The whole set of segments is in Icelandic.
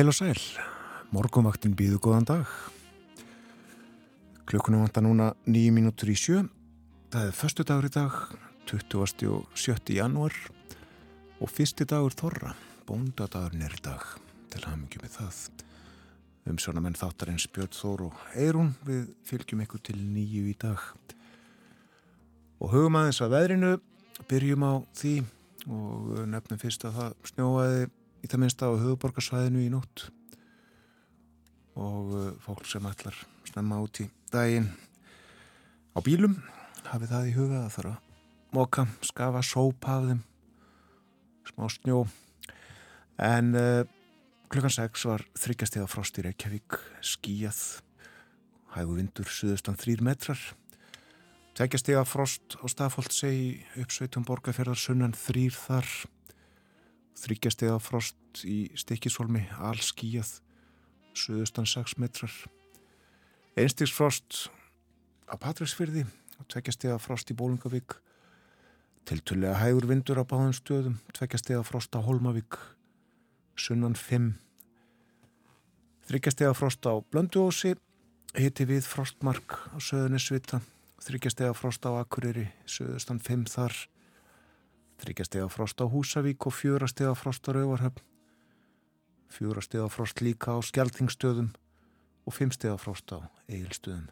Heil og sæl, morgumvaktin býðu góðan dag. Klukkunum vantar núna nýju mínútur í sjö. Það er förstu dagur í dag, 20. og 7. janúar og fyrsti dagur þorra, bóndadagurinn er í dag, til hafmyggjum með það. Um svona menn þáttar eins Björn Þór og Eirún við fylgjum ykkur til nýju í dag. Og hugum aðeins að veðrinu, byrjum á því og nefnum fyrst að það snjóaði í það minnst á höfuborgarsvæðinu í nótt. Og uh, fólk sem ætlar snemma út í daginn á bílum hafið það í huga að þarf að móka, skafa, sópa af þeim. Smá snjó. En uh, klukkan 6 var þryggjastega frost í Reykjavík skíjað hægu vindur suðustan 3 metrar. Tveggjastega frost á staðfólt segi uppsveitum borgarferðar sunnan 3 þar þryggjastega frost í stikkisvolmi allskíjað suðustan 6 metrar. Einstigsfrost á Patræksfyrði og tveggjastega frost í Bólungavík tiltullega hægur vindur á báðum stöðum tveggjastega frost á Holmavík sunnan 5 þryggjastega frost á Blönduósi hiti við frostmark á söðunisvita þryggjastega frost á Akureyri söðustan 5 þar þryggjastega frost á Húsavík og fjórastega frost á Rauvarhöfn fjórastega frost líka á Skeltingstöðum og fimmstega frost á Egilstöðum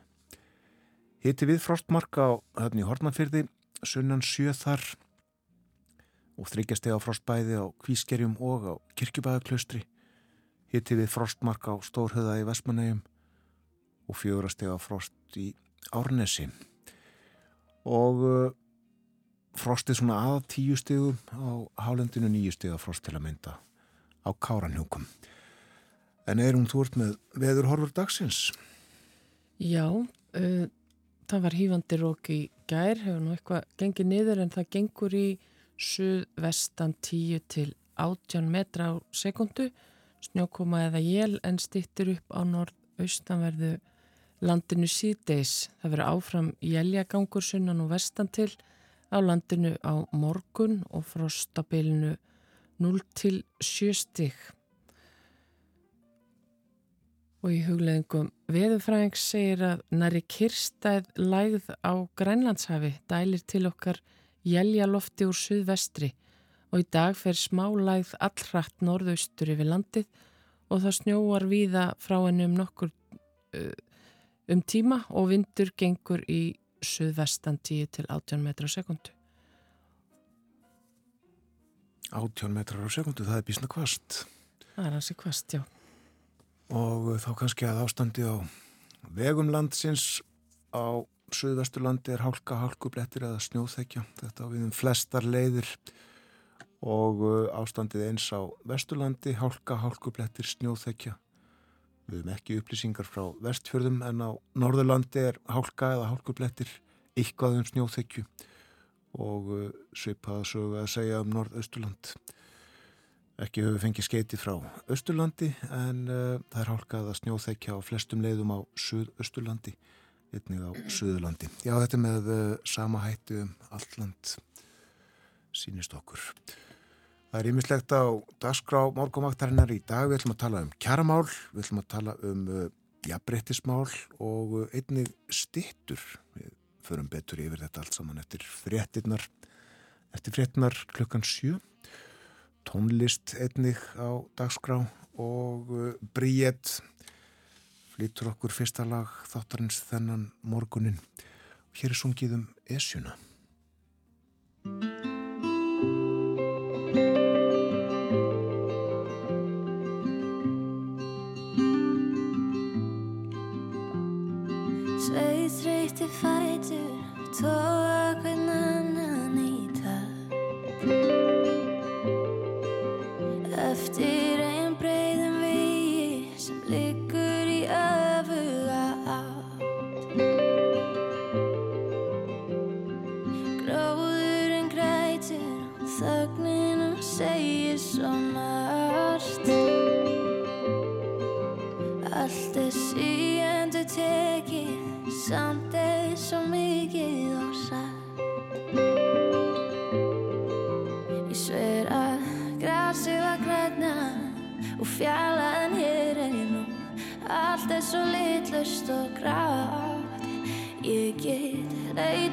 Hitti við frostmarka á höfni Hortnafyrði sunnan sjö þar og þryggjastega frost bæði á Kvískerjum og á Kirkjubæðaklaustri hitti við frostmarka á Stórhöða í Vestmanægjum og fjórastega frost í Árnesi. Og frostið svona að tíu stegum á hálendinu nýju stega frost til að mynda á Káranhjúkum. En er hún þú ert með veðurhorfur dagsins? Já, uh, það var hýfandi rók í gær, hefur nú eitthvað gengið niður en það gengur í suðvestan 10 til 18 metra á sekundu, snjókoma eða jél en stittir upp á norð-austanverðu landinu síðdeis. Það verður áfram jæljagangur sunnan og vestan til á landinu á morgun og frostabilinu 0 til 7 stig. Og í hugleðingum veðufræðings segir að næri kirstæð lægð á Grænlandshafi dælir til okkar jæljalofti úr suðvestri og í dag fer smá lægð allrætt norðaustur yfir landið og það snjóar víða frá henni um nokkur uh, um tíma og vindur gengur í suðvestan 10 til 18 metrar á sekundu. 18 metrar á sekundu, það er bísna kvast. Það er hansi kvast, já. Og þá kannski að ástandi á vegum landsins á suðvesturlandi er hálka, hálkublettir eða snjóþekja. Þetta á við um flestar leiðir og ástandið eins á vesturlandi, hálka, hálkublettir, snjóþekja. Við hefum ekki upplýsingar frá vestfjörðum en á norðurlandi er hálka eða hálkublettir ykkvað um snjóþekju og svipaða sögu að segja um norð-austurland. Ekki höfum við fengið skeiti frá austurlandi en uh, það er hálkað að snjóþekja á flestum leiðum á suð-austurlandi, einnig á suðurlandi. Já, þetta með uh, sama hættu um alland sínist okkur. Það er ímislegt á dagskrá morgumvaktarinnar í dag. Við ætlum að tala um kjaramál, við ætlum að tala um uh, jafnbrettismál og uh, einnig stittur. Við förum betur yfir þetta allt saman eftir fréttinnar, eftir fréttinnar klukkan sjö. Tónlist einnig á dagskrá og uh, Bríett flyttur okkur fyrsta lag þáttarins þennan morgunin. Hér er sungið um Esjuna. if I did talk? svo litlust og grátt. Ég get leið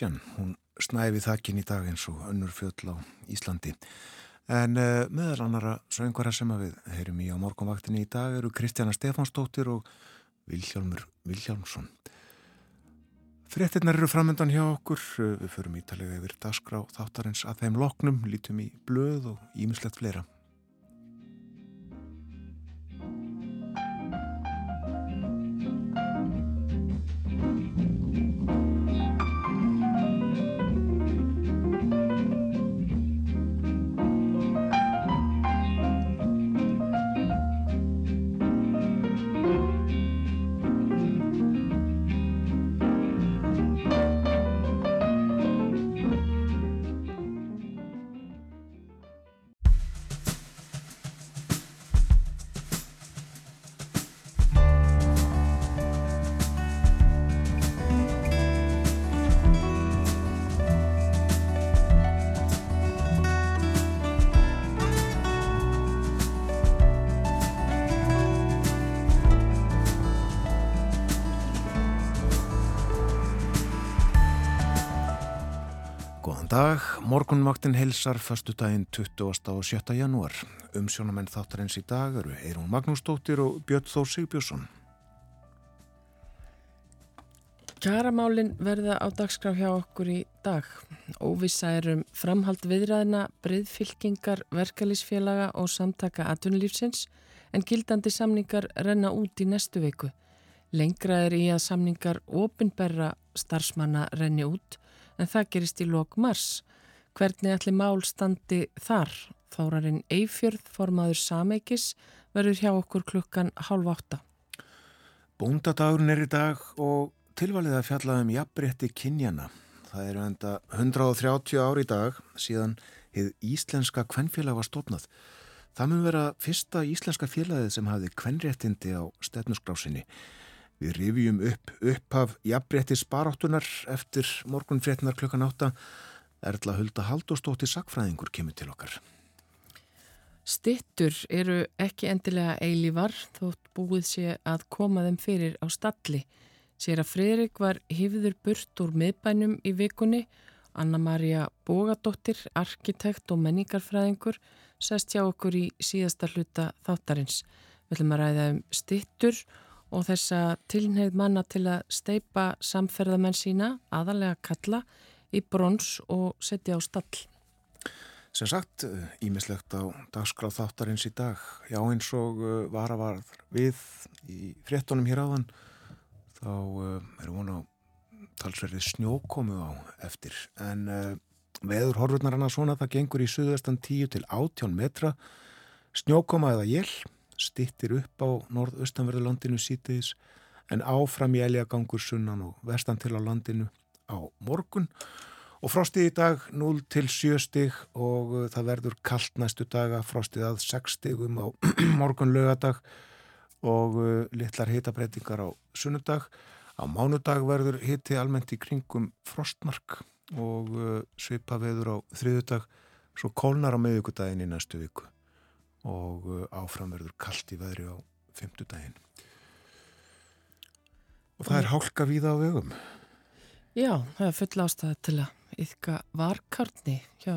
Esjan, hún snæfi þakkin í dag eins og önnur fjöll á Íslandi. En uh, meðal annara söngvara sem við heyrum í á morgunvaktinni í dag eru Kristjana Stefansdóttir og Viljálmur Viljálmsson. Frettinnar eru framöndan hjá okkur, við förum ítalega yfir dasgra og þáttarins að þeim loknum, lítum í blöð og ímislegt fleira. Góðan dag, morgunvaktin heilsar fastu daginn 20. og 7. janúar. Umsjónamenn þáttarins í dag eru Eirún Magnúsdóttir og Björn Þór Sigbjörnsson. Kjaramálin verða á dagskrá hjá okkur í dag. Óvisa er um framhald viðræðina, breyðfylkingar, verkefælisfélaga og samtaka atvinnulífsins en gildandi samningar renna út í næstu veiku. Lengra er í að samningar ofinberra starfsmanna renni út en það gerist í lok mars. Hvernig ætli mál standi þar? Þórarinn Eifjörð, formaður Sameikis, verður hjá okkur klukkan halv átta. Bóndadagurinn er í dag og tilvalið að fjalla um jafnbretti kynjana. Það eru enda 130 ár í dag síðan hefð íslenska kvennfélag var stofnað. Það mun vera fyrsta íslenska félagið sem hafði kvennréttindi á stefnusgrásinni. Við rifjum upp upphaf jafnbretti sparáttunar eftir morgunfréttinar klukkan átta. Erla Hulda Haldóstóttir Sakfræðingur kemur til okkar. Stittur eru ekki endilega eilívar þótt búið sé að koma þeim fyrir á stalli. Sér að Fridrik var hifður burt úr miðbænum í vikunni. Anna-Maria Bógadóttir, arkitekt og menningarfræðingur, sest hjá okkur í síðasta hluta þáttarins. Við ætlum að ræða um stittur og þessa tilneið manna til að steipa samferðamenn sína, aðalega kalla, í brons og setja á stall. Sem sagt, ímislegt á dagskráð þáttarins í dag. Já eins og uh, var að var við í fréttonum hér áðan þá uh, erum hún á talsverði snjókomu á eftir. En uh, veður horfurnar hana svona það gengur í suðvestan 10 til 18 metra. Snjókoma eða jél stittir upp á norðaustanverðulandinu sítiðis en áfram í eljagangur sunnan og vestan til á landinu á morgun og frostið í dag 0 til 7 stig og uh, það verður kallt næstu daga, frostið að 6 stigum á morgun lögadag og uh, litlar hitabreitingar á sunnudag. Á mánudag verður hiti almennt í kringum frostmark og uh, svipa veður á þriðudag, svo kólnar á meðugudaginn í næstu viku og áfram verður kallt í veðri á fymtudaginn. Og það er hálka víða á vegum. Já, það er full ástæða til að yfka varkarni hjá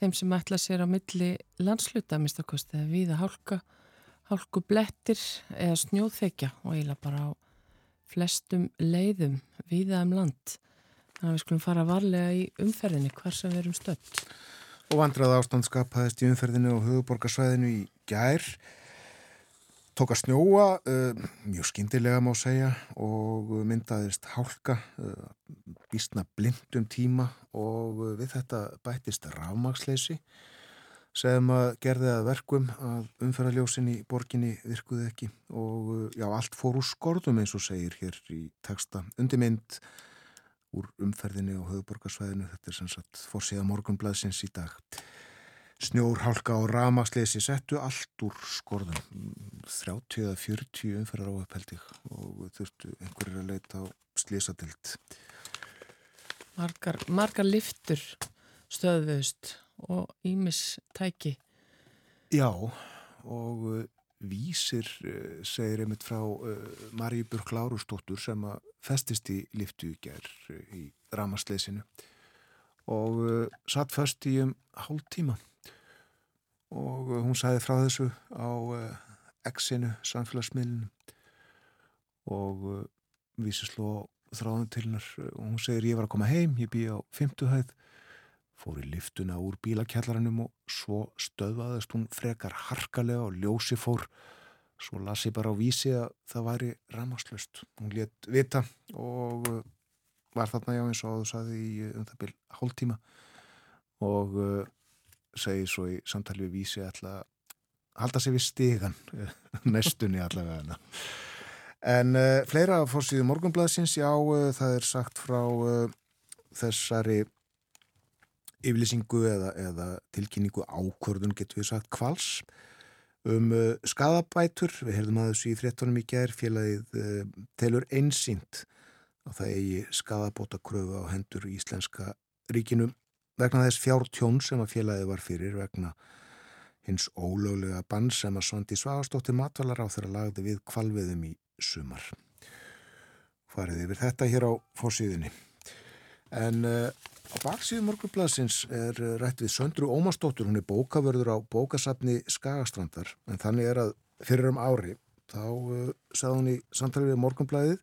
þeim sem ætla sér á milli landsluta mistakosti eða viða hálka, hálku blettir eða snjóþekja og eiginlega bara á flestum leiðum viða um land. Þannig að við skulum fara varlega í umferðinni hvar sem við erum stöld. Og vandrað ástand skapaðist í umferðinu og höfuborgarsvæðinu í gær. Tók að snjóa uh, mjög skindilega má segja og myndaðist hálka uh, býstna blindum tíma og uh, við þetta bættist rafmagsleysi sem að gerði að verkum að umferðarljósin í borginni virkuði ekki og uh, já, allt fór úr skorðum eins og segir hér í texta. Undirmynd úr umferðinni og höfuborgarsvæðinu þetta er sem sagt fórsíða morgunblæðsins í dag. Snjór, hálka og ramasleysi settu allt úr skorðum. 30 eða 40 umferðar á uppheldig og þurftu einhverjir að leita á slísadild Margar, margar liftur stöðvöðust og ímis tæki. Já og vísir uh, segir einmitt frá uh, Marí Burk Lárustóttur sem að festist í liftu í í ramasleysinu og satt först í um hálf tíma og hún sæði frá þessu á exinu, samfélagsmiðlinu og uh, vísi sló þráðum til hennar og hún segir ég var að koma heim, ég bý á fymtuhæð fór í liftuna úr bílakjallaranum og svo stöðvaðist hún frekar harkalega og ljósi fór. Svo las ég bara á vísi að það væri rammarslust hún létt vita og var þarna já eins og þú saði í um það byrj hálftíma. Og segir svo í samtali við vísi að halda sig við stígan næstunni allavega en uh, fleira fórsíðu morgunblæðsins já uh, það er sagt frá uh, þessari yfirlýsingu eða, eða tilkynningu ákvörðun getur við sagt kvals um skadabætur við heyrðum að þessu í 13. í gerð félagið telur einsýnt að það eigi skadabóta kröfu á hendur í Íslenska ríkinum vegna þess fjártjón sem að félagið var fyrir vegna hins ólöglega bann sem að Svandi Svagastóttir matvalar á þeirra lagði við kvalviðum í sumar. Farið yfir þetta hér á fórsíðinni. En uh, á baksíðu morgunbladsins er uh, rætt við Söndru Ómarsdóttur, hún er bókavörður á bókasafni Skagastrandar, en þannig er að fyrir um ári, þá uh, sagði hún í samtalið við morgunbladið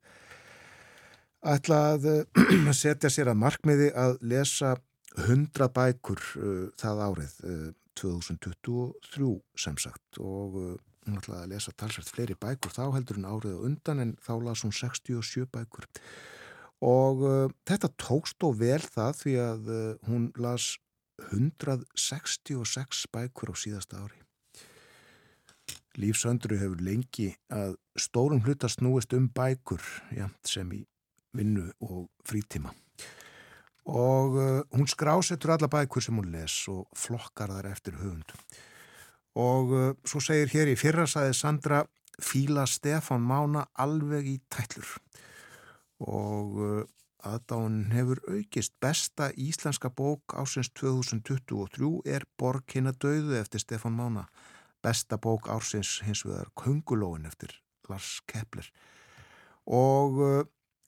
ætla að setja sér að markmiði að lesa 100 bækur uh, það árið uh, 2023 sem sagt. Og uh, hún ætlaði að lesa talsvært fleiri bækur þá heldur hún árið og undan en þá las hún 67 bækur. og uh, þetta tókst og vel það því að uh, hún las 166 bækur á síðasta ári. Lífsöndru hefur lengi að stórum hluta snúist um bækur ja, sem í vinnu og frítíma. Og uh, hún skrásetur alla bækur sem hún les og flokkar þar eftir höfund. Og uh, svo segir hér í fyrra sæði Sandra Fíla Stefán Mána alveg í tællur og uh, aðdáin hefur aukist besta íslenska bók ásins 2023 er Borg hinn að döðu eftir Stefán Mána besta bók ársins hins vegar Kungulóin eftir Lars Kepler og uh,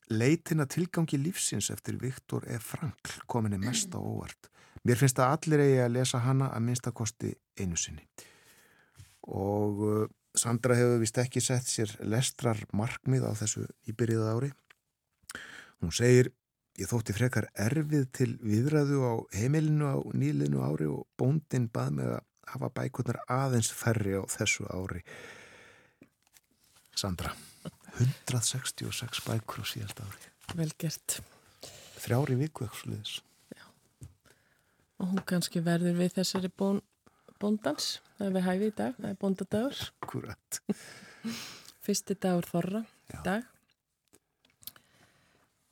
leitin að tilgangi lífsins eftir Viktor E. Frankl kominni mest á óvart. Mér finnst að allir eigi að lesa hana að minnstakosti einu sinni. Og uh, Sandra hefur vist ekki sett sér lestrar markmið á þessu íbyrjiða ári. Hún segir, ég þótti frekar erfið til viðræðu á heimilinu á nýlinu ári og bóndin bað mig að hafa bækurnar aðeins færri á þessu ári. Sandra. 166 bækur á síðast ári. Vel gert. Þrjári viku eitthvað sluðis. Já. Og hún kannski verður við þessari bón, bóndans. Það er við hæfi í dag. Það er bóndadagur. Akkurat. Fyrsti dagur þorra í dag.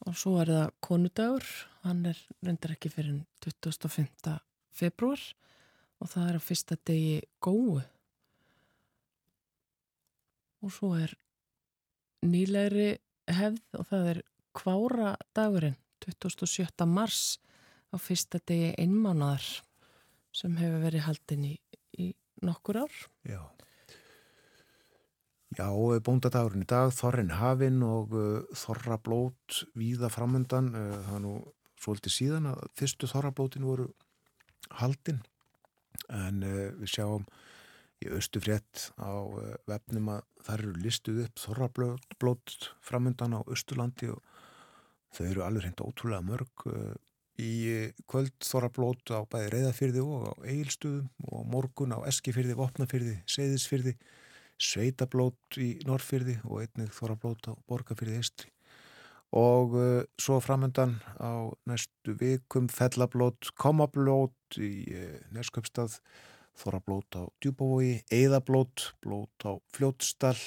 Og svo er það konudagur. Hann er reyndar ekki fyrir 25. februar og það er á fyrsta degi góðu. Og svo er nýlegri hefð og það er kvára dagurinn 27. mars á fyrsta degi einmánadar sem hefur verið haldin í, í nokkur ár. Já. Já, bóndadagurinn í dag, Þorrin Hafinn og uh, Þorrablót víða framöndan. Uh, það er nú svolítið síðan að fyrstu Þorrablótin voru haldin en uh, við sjáum í austu frétt á vefnum að það eru listuð upp þorrablót framöndan á Östurlandi og þau eru alveg hreint ótrúlega mörg í kvöld þorrablót á bæði reyðafyrði og á eigilstuðum og morgun á eskifyrði, vopnafyrði, seyðisfyrði sveitablót í norrfyrði og einnig þorrablót á borgafyrði eistri og uh, svo framöndan á næstu vikum fellablót, komablót í uh, Nesköpstað þorrablót á djúbavogi, eðablót, blót á fljótstall,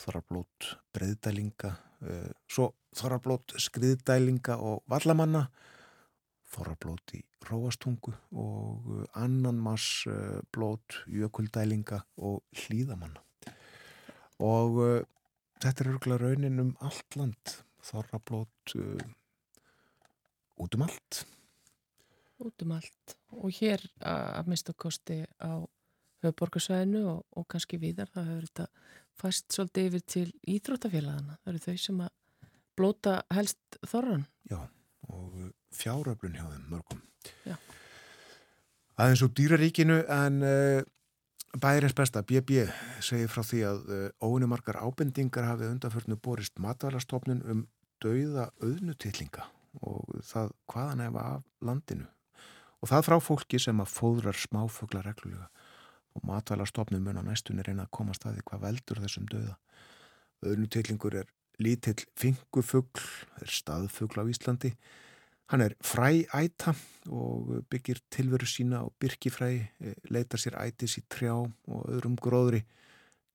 þorrablót breyðdælinga, uh, svo þorrablót skriðdælinga og vallamanna, þorrablót í róastungu og uh, annan mass uh, blót, jökuldælinga og hlýðamanna. Og þetta er örgulega raunin um allt land, þorrablót út um allt. Út um allt. Og hér að mista kosti á höfuborgarsvæðinu og, og kannski víðar það hefur þetta fæst svolítið yfir til íþróttafélagana það eru þau sem að blóta helst þorran Já, og fjáröflun hjá þeim mörgum Já. Aðeins úr dýraríkinu en uh, bæriðins besta BB segir frá því að uh, óunumarkar ábendingar hafið undanförnu borist matvælastofnun um dauða auðnutillinga og það hvaðan efa af landinu og það frá fólki sem að fóðrar smáfugla reglulega og matvælarstofnum mun á næstunni reyna að koma staði hvað veldur þessum döða. Öðnutillingur er lítill fingufugl, er staðfugl á Íslandi. Hann er frææta og byggir tilveru sína og byrkifræ, e, leitar sér ætis í trjá og öðrum gróðri.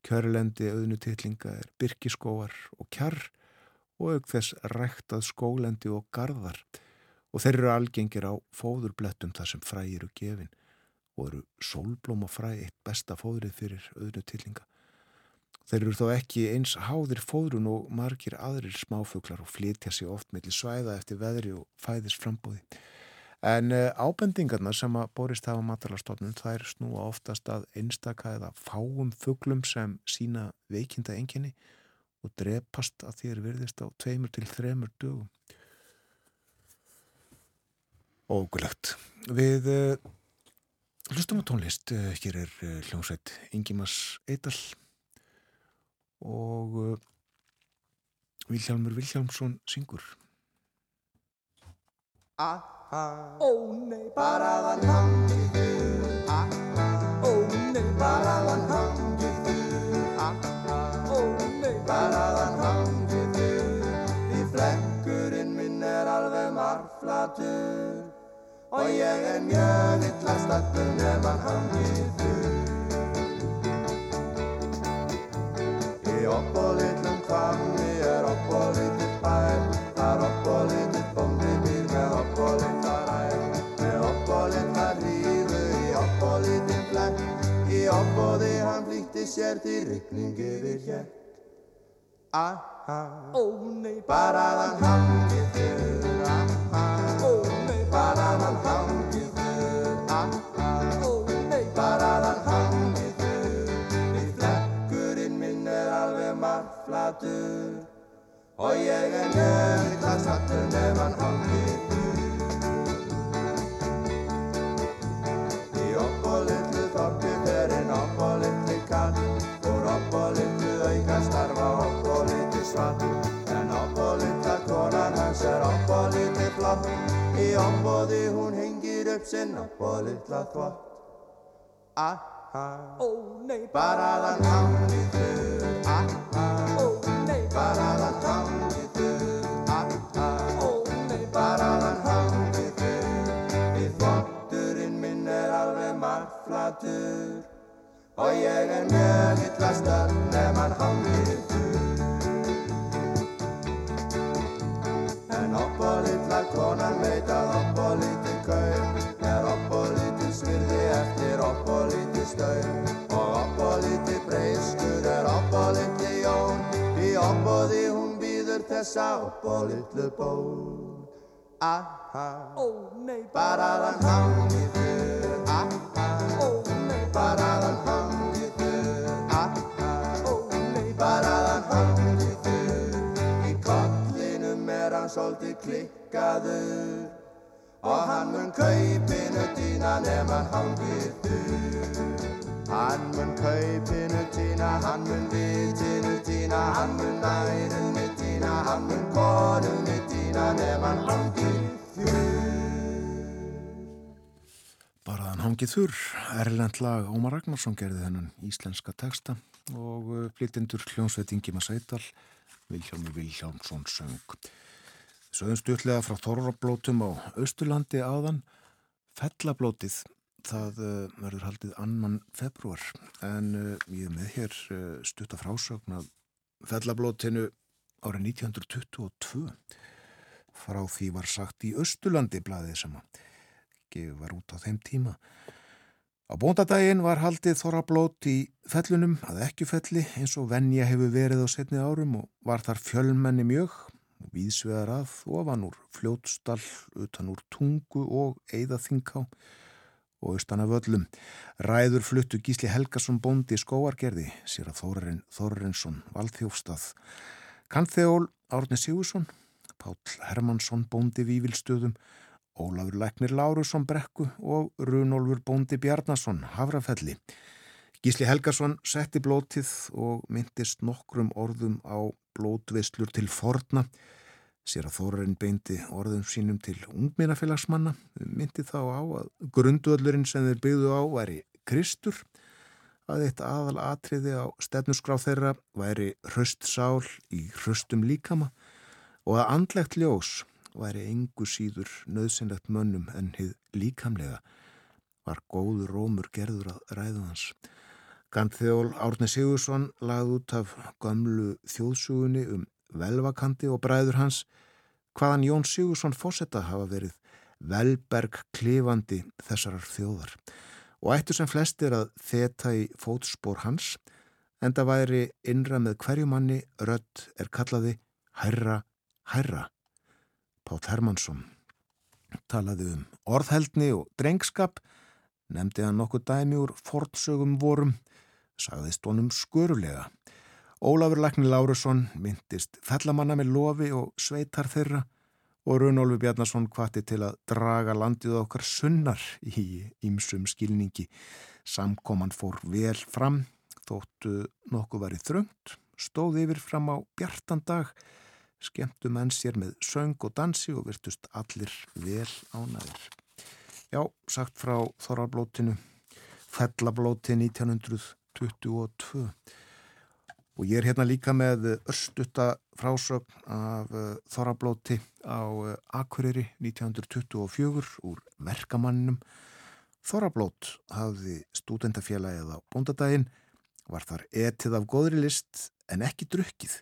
Kjörlendi öðnutillinga er byrkiskóar og kjarr og auk þess ræktað skólendi og gardar og þeir eru algengir á fóðurblettum þar sem fræ eru gefin og eru sólblómafræ eitt besta fóðrið fyrir öðru tillinga. Þeir eru þó ekki eins háðir fóðrun og margir aðrir smáfuglar og flytja sig oft mellir svæða eftir veðri og fæðis frambóði. En uh, ábendingarna sem að borist hafa matalastofnun þær snúa oftast að einstaka eða fáum fuglum sem sína veikinda enginni og drepast að þér virðist á tveimur til þremur dögum ógulegt. Við uh, hlustum á tónlist, uh, hér er uh, hljómsveit Ingimas Eidal og Vilhjálmur Vilhjálmsson syngur. Aha, ó nei, bara þann hangið þú Aha, ó nei, bara þann hangið þú baraðan hangið þurr Því flekkurinn minn er alveg marflatur. Og ég er mjög illa stattur nefn hangið þurr opp og litlum kvammi er opp og litlum bær Þar opp og litlum bóndi býr með opp og litlum rær Með opp og litlum hrífu í opp og litlum flekk Í opp og þið hann flýtti sér til rykning yfir hér. Aha, Ó nei, baraðan hangið þurr Aha, ó nei, baraðan hangið marflatur Og ég er mjög illa stattur nefn hann hangið þurr Í opp og litlu þorpi ferinn opp og litlu kall. Úr opp og litlu auka starfa opp og litlu svall. En opp og litla konan hans er opp og litlu flott. Í opp og því hún hengir upp sinn opp og litla þvott. Aha, Ó nei, ó nei, baraðan hangið þurr Aha, Og ég er mjög stöld nefn hangið þurr En opp og litla konan veit að opp og lítið kaur Er opp og lítið svirði eftir opp og lítið staur því hún býður þessa opp og litlu ból Aha, Ó nei, baraðan hangið þurr Aha, ó nei, baraðan hangið þurr Aha, ó nei baraðan hangið þurr Í kollinum er hann svolítið klikkaður. Og hann mun kaupinu nefn hann hangið þurr Hann mun kaupinu dýna, hann mun vitinu dýna Hann mun nærunni dýna, hann mun konunni dýna nefn hann hangið Bara þann hangið þurr, Erlend lag Ómar Ragnarsson gerði þennan íslenska texta og uh, flytjendur hljómsveitingi maður Seital, Vilhjálmur Vilhjálmsson söng. Sögum stutlega frá Þorrablótum á Östurlandi áðan, Fellablótið, það uh, verður haldið annan februar en uh, ég er með hér uh, stutta frásögn að Fellablótinu árið 1922 frá því var sagt í Östurlandi blaðið sem að gefið var út á þeim tíma. Á bóndadaginn var haldið þorrablót í fellunum að ekkjufelli eins og venja hefur verið á setni árum og var þar fjölmenni mjög og vísvegar að ofan úr fljótstall, utan úr tungu og eigðaþinká og austan af öllum. Ræður fluttu Gísli Helgason bóndi í skóargerði, sér að Þórarinn Þórarinsson, Valþjófstað, Kanþeól Árni Sigursson, Páll Hermansson bóndi Vívilstöðum, Ólafur Læknir Lárusson Brekku og Runolfur Bóndi Bjarnason Hafrafelli. Gísli Helgason setti blótið og myndist nokkrum orðum á blótvislur til forna. Sér að Þórarinn beindi orðum sínum til ungminnafélagsmanna. Myndi þá á að grunduöllurinn sem þeir byggðu á væri Kristur. Að eitt aðal atriði á stefnusgráð þeirra væri hröst sál í hröstum líkama og að andlegt ljós væri engu síður nöðsynlegt mönnum en hið líkamlega var góður rómur gerður að ræðu hans. Gantþjól Árni Sigursson lagði út af gamlu þjóðsugunni um velvakandi og bræður hans hvaðan Jón Sigursson fósetta hafa verið velberg klifandi þessarar þjóðar og ættu sem flestir að þeta í fótspór hans en það væri innra með hverju manni rödd er kallaði Hærra, hærra. Páll Hermansson talaði um orðheldni og drengskap, nefndi hann nokkuð dæmi úr fortsögum vorum, sagðist honum skörulega. Ólafur Lækni Lárusson myndist fellamanna með lofi og sveitar þeirra og Runolfi Bjarnason kvatti til að draga landið okkar sunnar í ýmsum skilningi. Samkoman fór vel fram, þóttu nokkuð verið þröngt, stóð yfir fram á bjartandag, skemmtu menn sér með söng og dansi og virtust allir vel ánæðir. Já, sagt frá Þorrablótinu, Fellablóti 1922. Og ég er hérna líka með örstutta frásögn af uh, Þorrablóti á uh, Akureyri 1924 úr verkamannum. Þorrablót hafði stúdendafélagið á bóndadaginn, var þar etið af góðri list en ekki drukkið.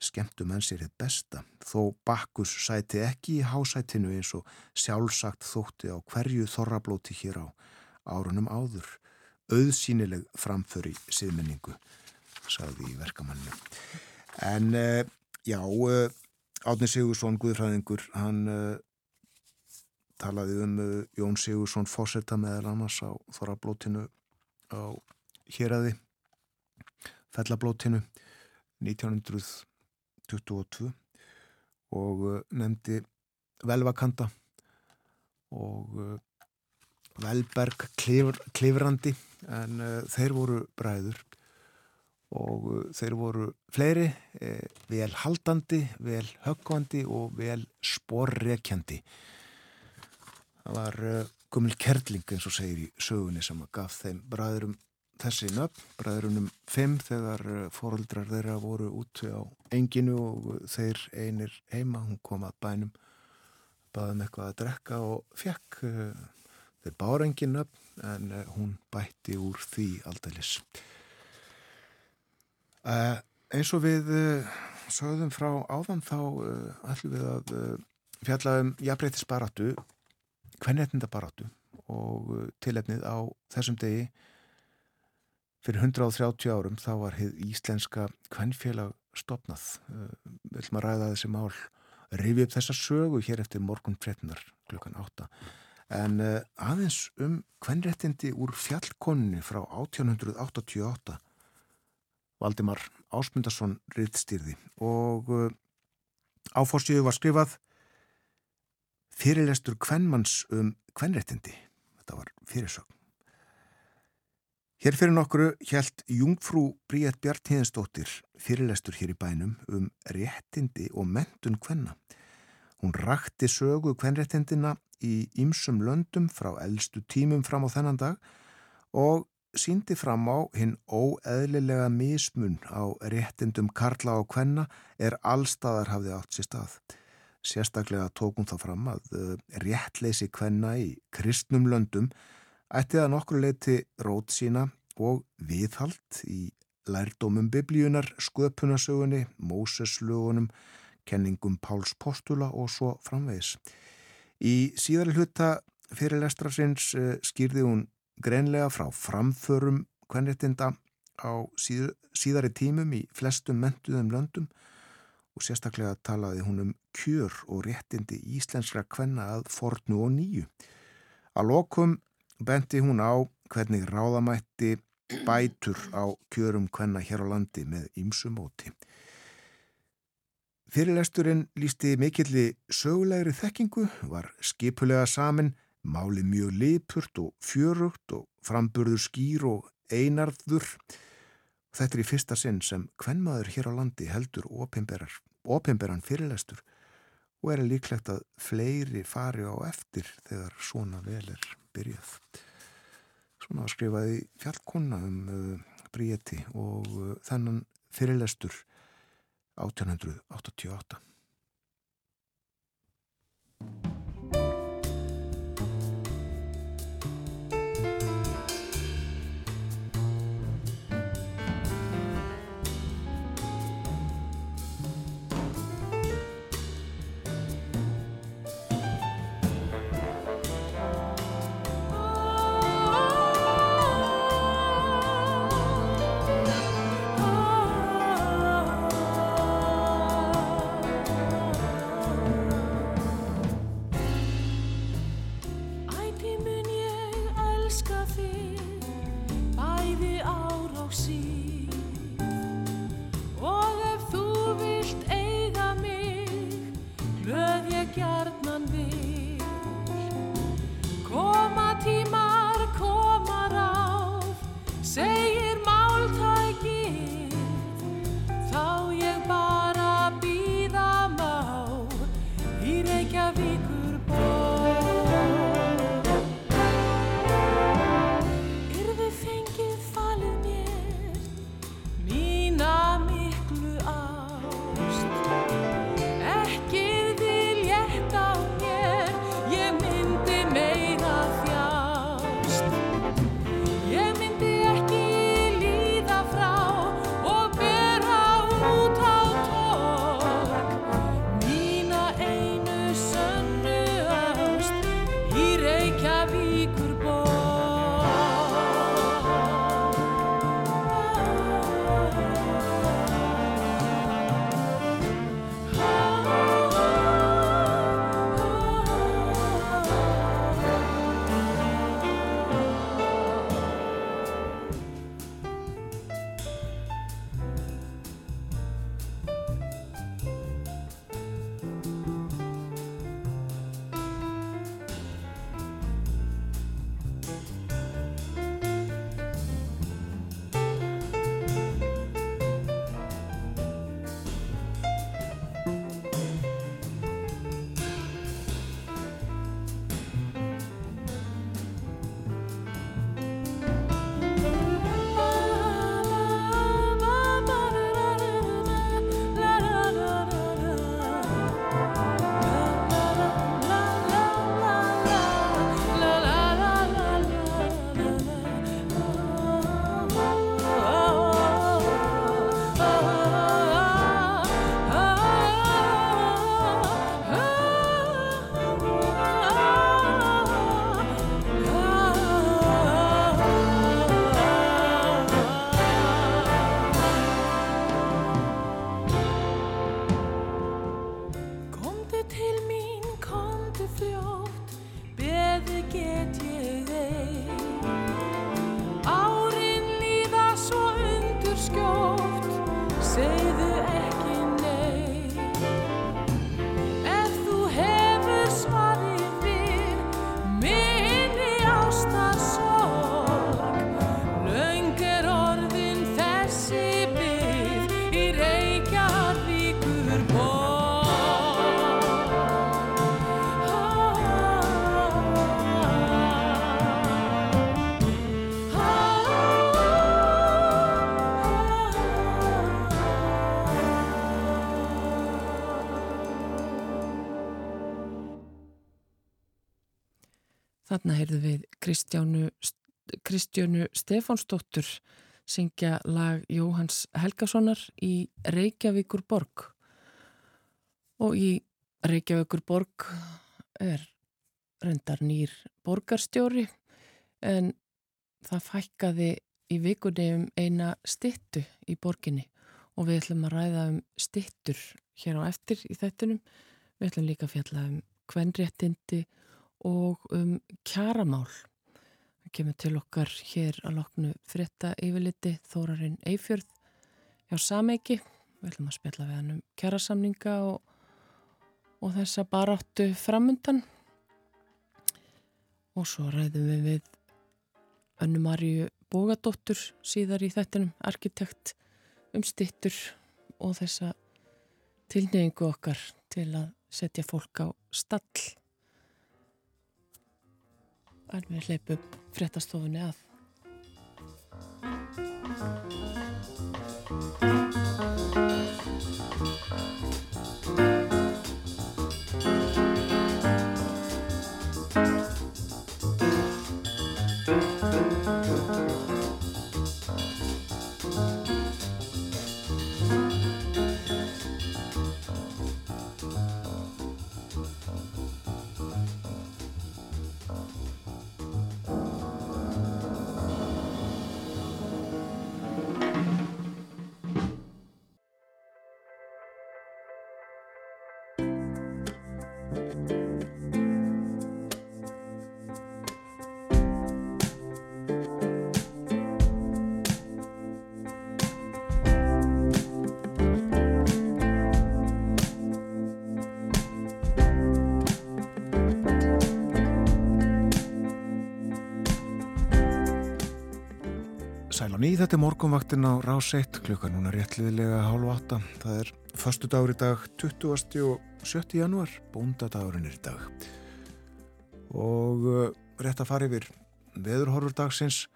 Skemmtu menn sér hitt besta, þó Bakkus sæti ekki í hásætinu eins og sjálfsagt þótti á hverju Þorrablóti hér á árunum áður. Auðsýnileg framför í siðmenningu sagði í verkamannu. En uh, já, uh, Átni Sigursson, Guðfræðingur, hann uh, talaði um Jón Sigursson fósetta meðal annars á Þorrablótinu á Hjeraði, Fellablótinu 1922 og nefndi Velvakanda og Velberg klifr, Klifrandi en þeir voru bræður og uh, þeir voru fleiri, eh, vel haldandi, vel höggvandi og vel sporrekjandi. Það var uh, Gummil Kerling eins og segir í sögunni sem gaf þeim bræðurum þessi nöfn, bræðurunum fimm þegar uh, fóröldrar þeirra voru úti á enginu og þeir einir heima, hún kom að bænum, baðum eitthvað að drekka og fekk þeir bára engin nöfn en hún bætti úr því aldeilis. Uh, eins og við uh, sögðum frá áðan þá uh, ætlum við að fjalla um jafnbreytisbaratu hvernetnindabaratu og tilefnið á þessum degi. Fyrir 130 árum þá var hið íslenska hvernfélag stopnað við ætlum að ræða þessi mál rifi upp þessa sögu hér eftir morgun frettinar klukkan 8 en aðeins um hvernrettindi úr fjallkonni frá 1888 Valdimar Ásmundarsson riðstýrði og uh, áforsjöðu var skrifað fyrirlestur kvennmanns um kvennrettindi. Þetta var fyrirsögn. Hér fyrir nokkru hjælt Jungfrú Bríett Bjartíðinsdóttir fyrirlestur hér í bænum um réttindi og mentun kvenna. Hún rakti sögu kvennrettindina í ýmsum löndum frá eldstu tímum fram á þennan dag og síndi fram á hinn óeðlilega mismun á réttindum karla og kvenna er allstaðar hafði átt sér stað. Sérstaklega tókum þá fram að réttleysi kvenna í kristnum löndum ætti að nokkru leiti rót sína og viðhald í lærdómum biblíunar, sköpunasögunni, Móseslögunum, kenningum Páls Postula og svo framvegis. Í síðari hluta fyrirlestrafsins skýrði hún greinlega frá framförum kvennréttinda á síð, síðari tímum í flestum mentuðum löndum og sérstaklega talaði hún um kjör og réttindi íslenskra kvenna að fornu og nýju. Að lokum benti hún á hvernig ráðamætti bætur á kjörum kvenna hér á landi með ýmsumóti. Fyrirlesturinn lísti mikilli sögulegri þekkingu, var skipulega samin Máli mjög lipurt og fjörugt og framburður skýr og einarður. Þetta er í fyrsta sinn sem hvernmaður hér á landi heldur opimberan fyrirlestur og er líklegt að fleiri fari á eftir þegar svona vel er byrjað. Svona skrifaði fjallkonna um uh, Bríeti og uh, þennan fyrirlestur 1888. Þarna heyrðu við Kristjánu, Kristjánu Stefánsdóttur syngja lag Jóhans Helgasonar í Reykjavíkur borg. Og í Reykjavíkur borg er reyndar nýr borgarstjóri en það fækkaði í vikunni um eina stittu í borginni og við ætlum að ræða um stittur hér á eftir í þettunum. Við ætlum líka að fjalla um kvenréttindi og um kjaramál. Það kemur til okkar hér að loknu frétta yfirliti Þórarinn Eifjörð hjá Sameiki. Við ætlum að spjalla við hann um kjarasamninga og, og þessa baráttu framundan. Og svo ræðum við við Önnu Marju Bógadóttur síðar í þettinum, arkitekt um stittur og þessa tilneyingu okkar til að setja fólk á stall. En við hleypum fréttastofunni að. Þetta er morgunvaktin á rás 1 klukka núna réttliðilega hálf 8. Það er förstu dagur í dag 20. og 7. januar, bóndadagurinn er í dag. Og uh, rétt að fara yfir veðurhorfur dagsins.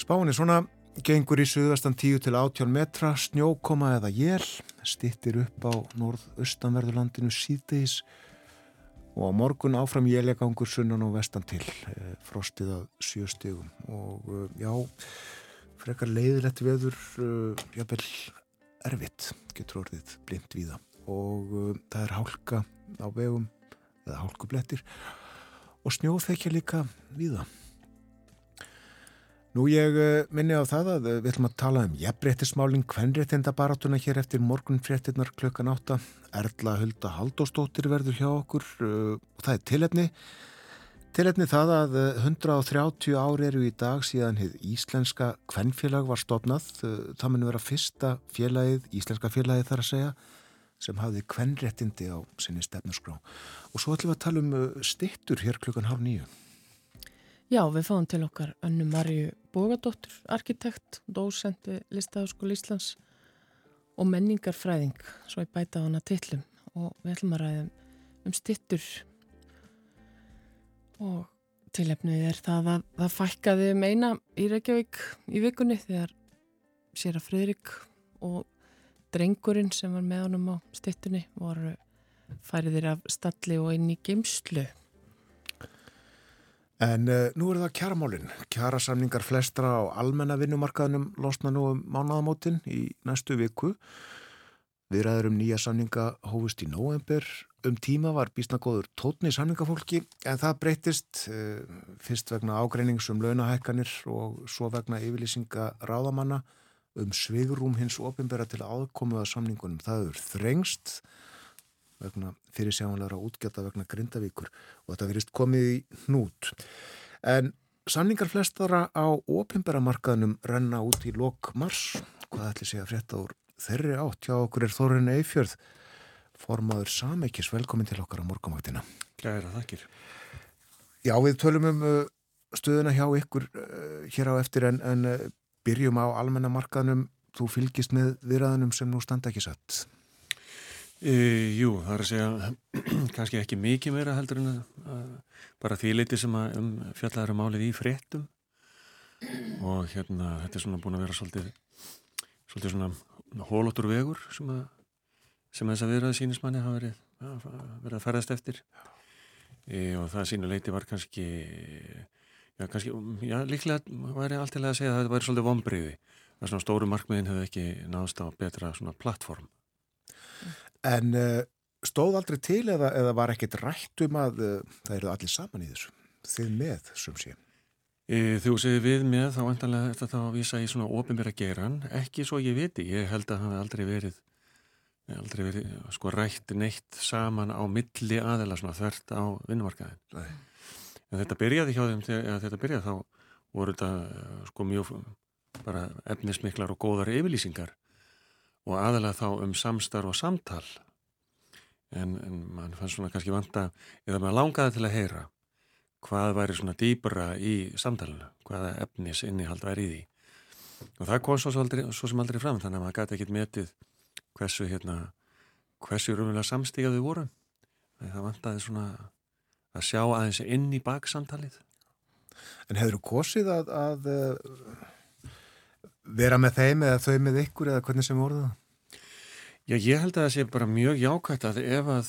Spáin er svona, gengur í suðvestan 10 til 18 metra, snjókoma eða jél, stittir upp á norð-austanverðurlandinu síðdeis og á morgun áfram jélegangur sunnan og vestan til eh, frostið að sjö stegum og eh, já, frekar leiðilegt veður eh, jafnvel erfitt getur orðið blind víða. Og það er hálka á vegum eða hálkublettir. Og snjóþekja líka víða Nú ég uh, minni á það að uh, við ætlum að tala um jafnréttismálinn kvenréttinda barátuna hér eftir morgunfréttinnar klukkan átta. Erla Hulda Haldóstóttir verður hjá okkur uh, og það er tilefni. Tilefni það að uh, 130 ári eru í dag síðan hið Íslenska kvenfélag var stopnað. Það mun vera fyrsta félagið, Íslenska félagið þar að segja, sem hafði kvenréttindi á sinni stefnusgrá. Og svo ætlum við að tala um stittur hér klukkan hálf nýju. Já, við fáum til okkar Önnu Marju Bógadóttur, arkitekt, dósent við Listaháskóla Íslands og menningarfræðing, svo ég bæta á hana tillum og við ætlum að ræða um stittur og tilefnið er það að það fækkaði um eina í Reykjavík í vikunni þegar sér að Fridrik og drengurinn sem var með honum á stittunni voru færiðir af stalli og inn í geimslu. En uh, nú er það kjaramálinn. Kjarasamningar flestra á almenna vinnumarkaðnum losna nú um mánaðamótin í næstu viku. Viðræður um nýja samninga hófust í nóvember. Um tíma var bísnagóður tótni samningafólki en það breytist uh, fyrst vegna ágreinings um launahækkanir og svo vegna yfirlýsinga ráðamanna um svigrum hins ofinbera til aðkomu að samningunum. Það er þrengst vegna fyrir sjáanlega útgjata vegna grindavíkur og þetta verist komið í hnút. En samningar flestara á opimberamarkaðnum renna út í lok mars. hvað ætli sé að frétta úr þeirri átt hjá okkur er Þorrin Eifjörð formaður Sameikis, velkomin til okkar á morgumaktina. Gæra, þakkir. Já, við tölum um uh, stöðuna hjá ykkur uh, hér á eftir en, en uh, byrjum á almennamarkaðnum. Þú fylgist með viðræðunum sem nú standa ekki satt. E, jú, það er að segja kannski ekki mikið meira heldur en að bara því leiti sem að um fjallaður málið í fréttum. Og hérna þetta er svona búin að vera svolítið svolítið svona hólóttur vegur sem að sem að þess að viðraði sínismanni hafa verið, verið að ferðast eftir. E, og það sínu leiti var kannski já, kannski, já, líklega væri allt til að segja að þetta væri svolítið vombriði að svona stóru markmiðin hefði ekki náðst á betra svona plattform En uh, stóð aldrei til eða, eða var ekkert rætt um að uh, það eru allir saman í þessu? Þið með, sem sé. E, þú segir við með þá vantanlega þetta þá að vísa í svona ofinbæra geran, ekki svo ég viti, ég held að hafi aldrei verið aldrei verið sko rætt neitt saman á milli aðela svona þvert á vinnumarkaðin en þetta byrjaði hjá þeim þegar þetta byrjaði þá voru þetta eh, sko mjög bara efnismiklar og góðar yfirlýsingar og aðalega þá um samstarf og samtal. En, en mann fann svona kannski vanta eða maður langaði til að heyra hvað væri svona dýbra í samtalenu, hvaða efnis innihald væri í því. Og það kom svo, aldrei, svo sem aldrei fram þannig að maður gæti ekkit metið hversu hérna hversu rúmulega samstígaðu voru það vantaði svona að sjá aðeins inn í baksamtalið. En hefur þú kosið að, að vera með þeim eða þau með ykkur eða hvernig sem voruð það? Já, ég held að það sé bara mjög jákvægt að ef að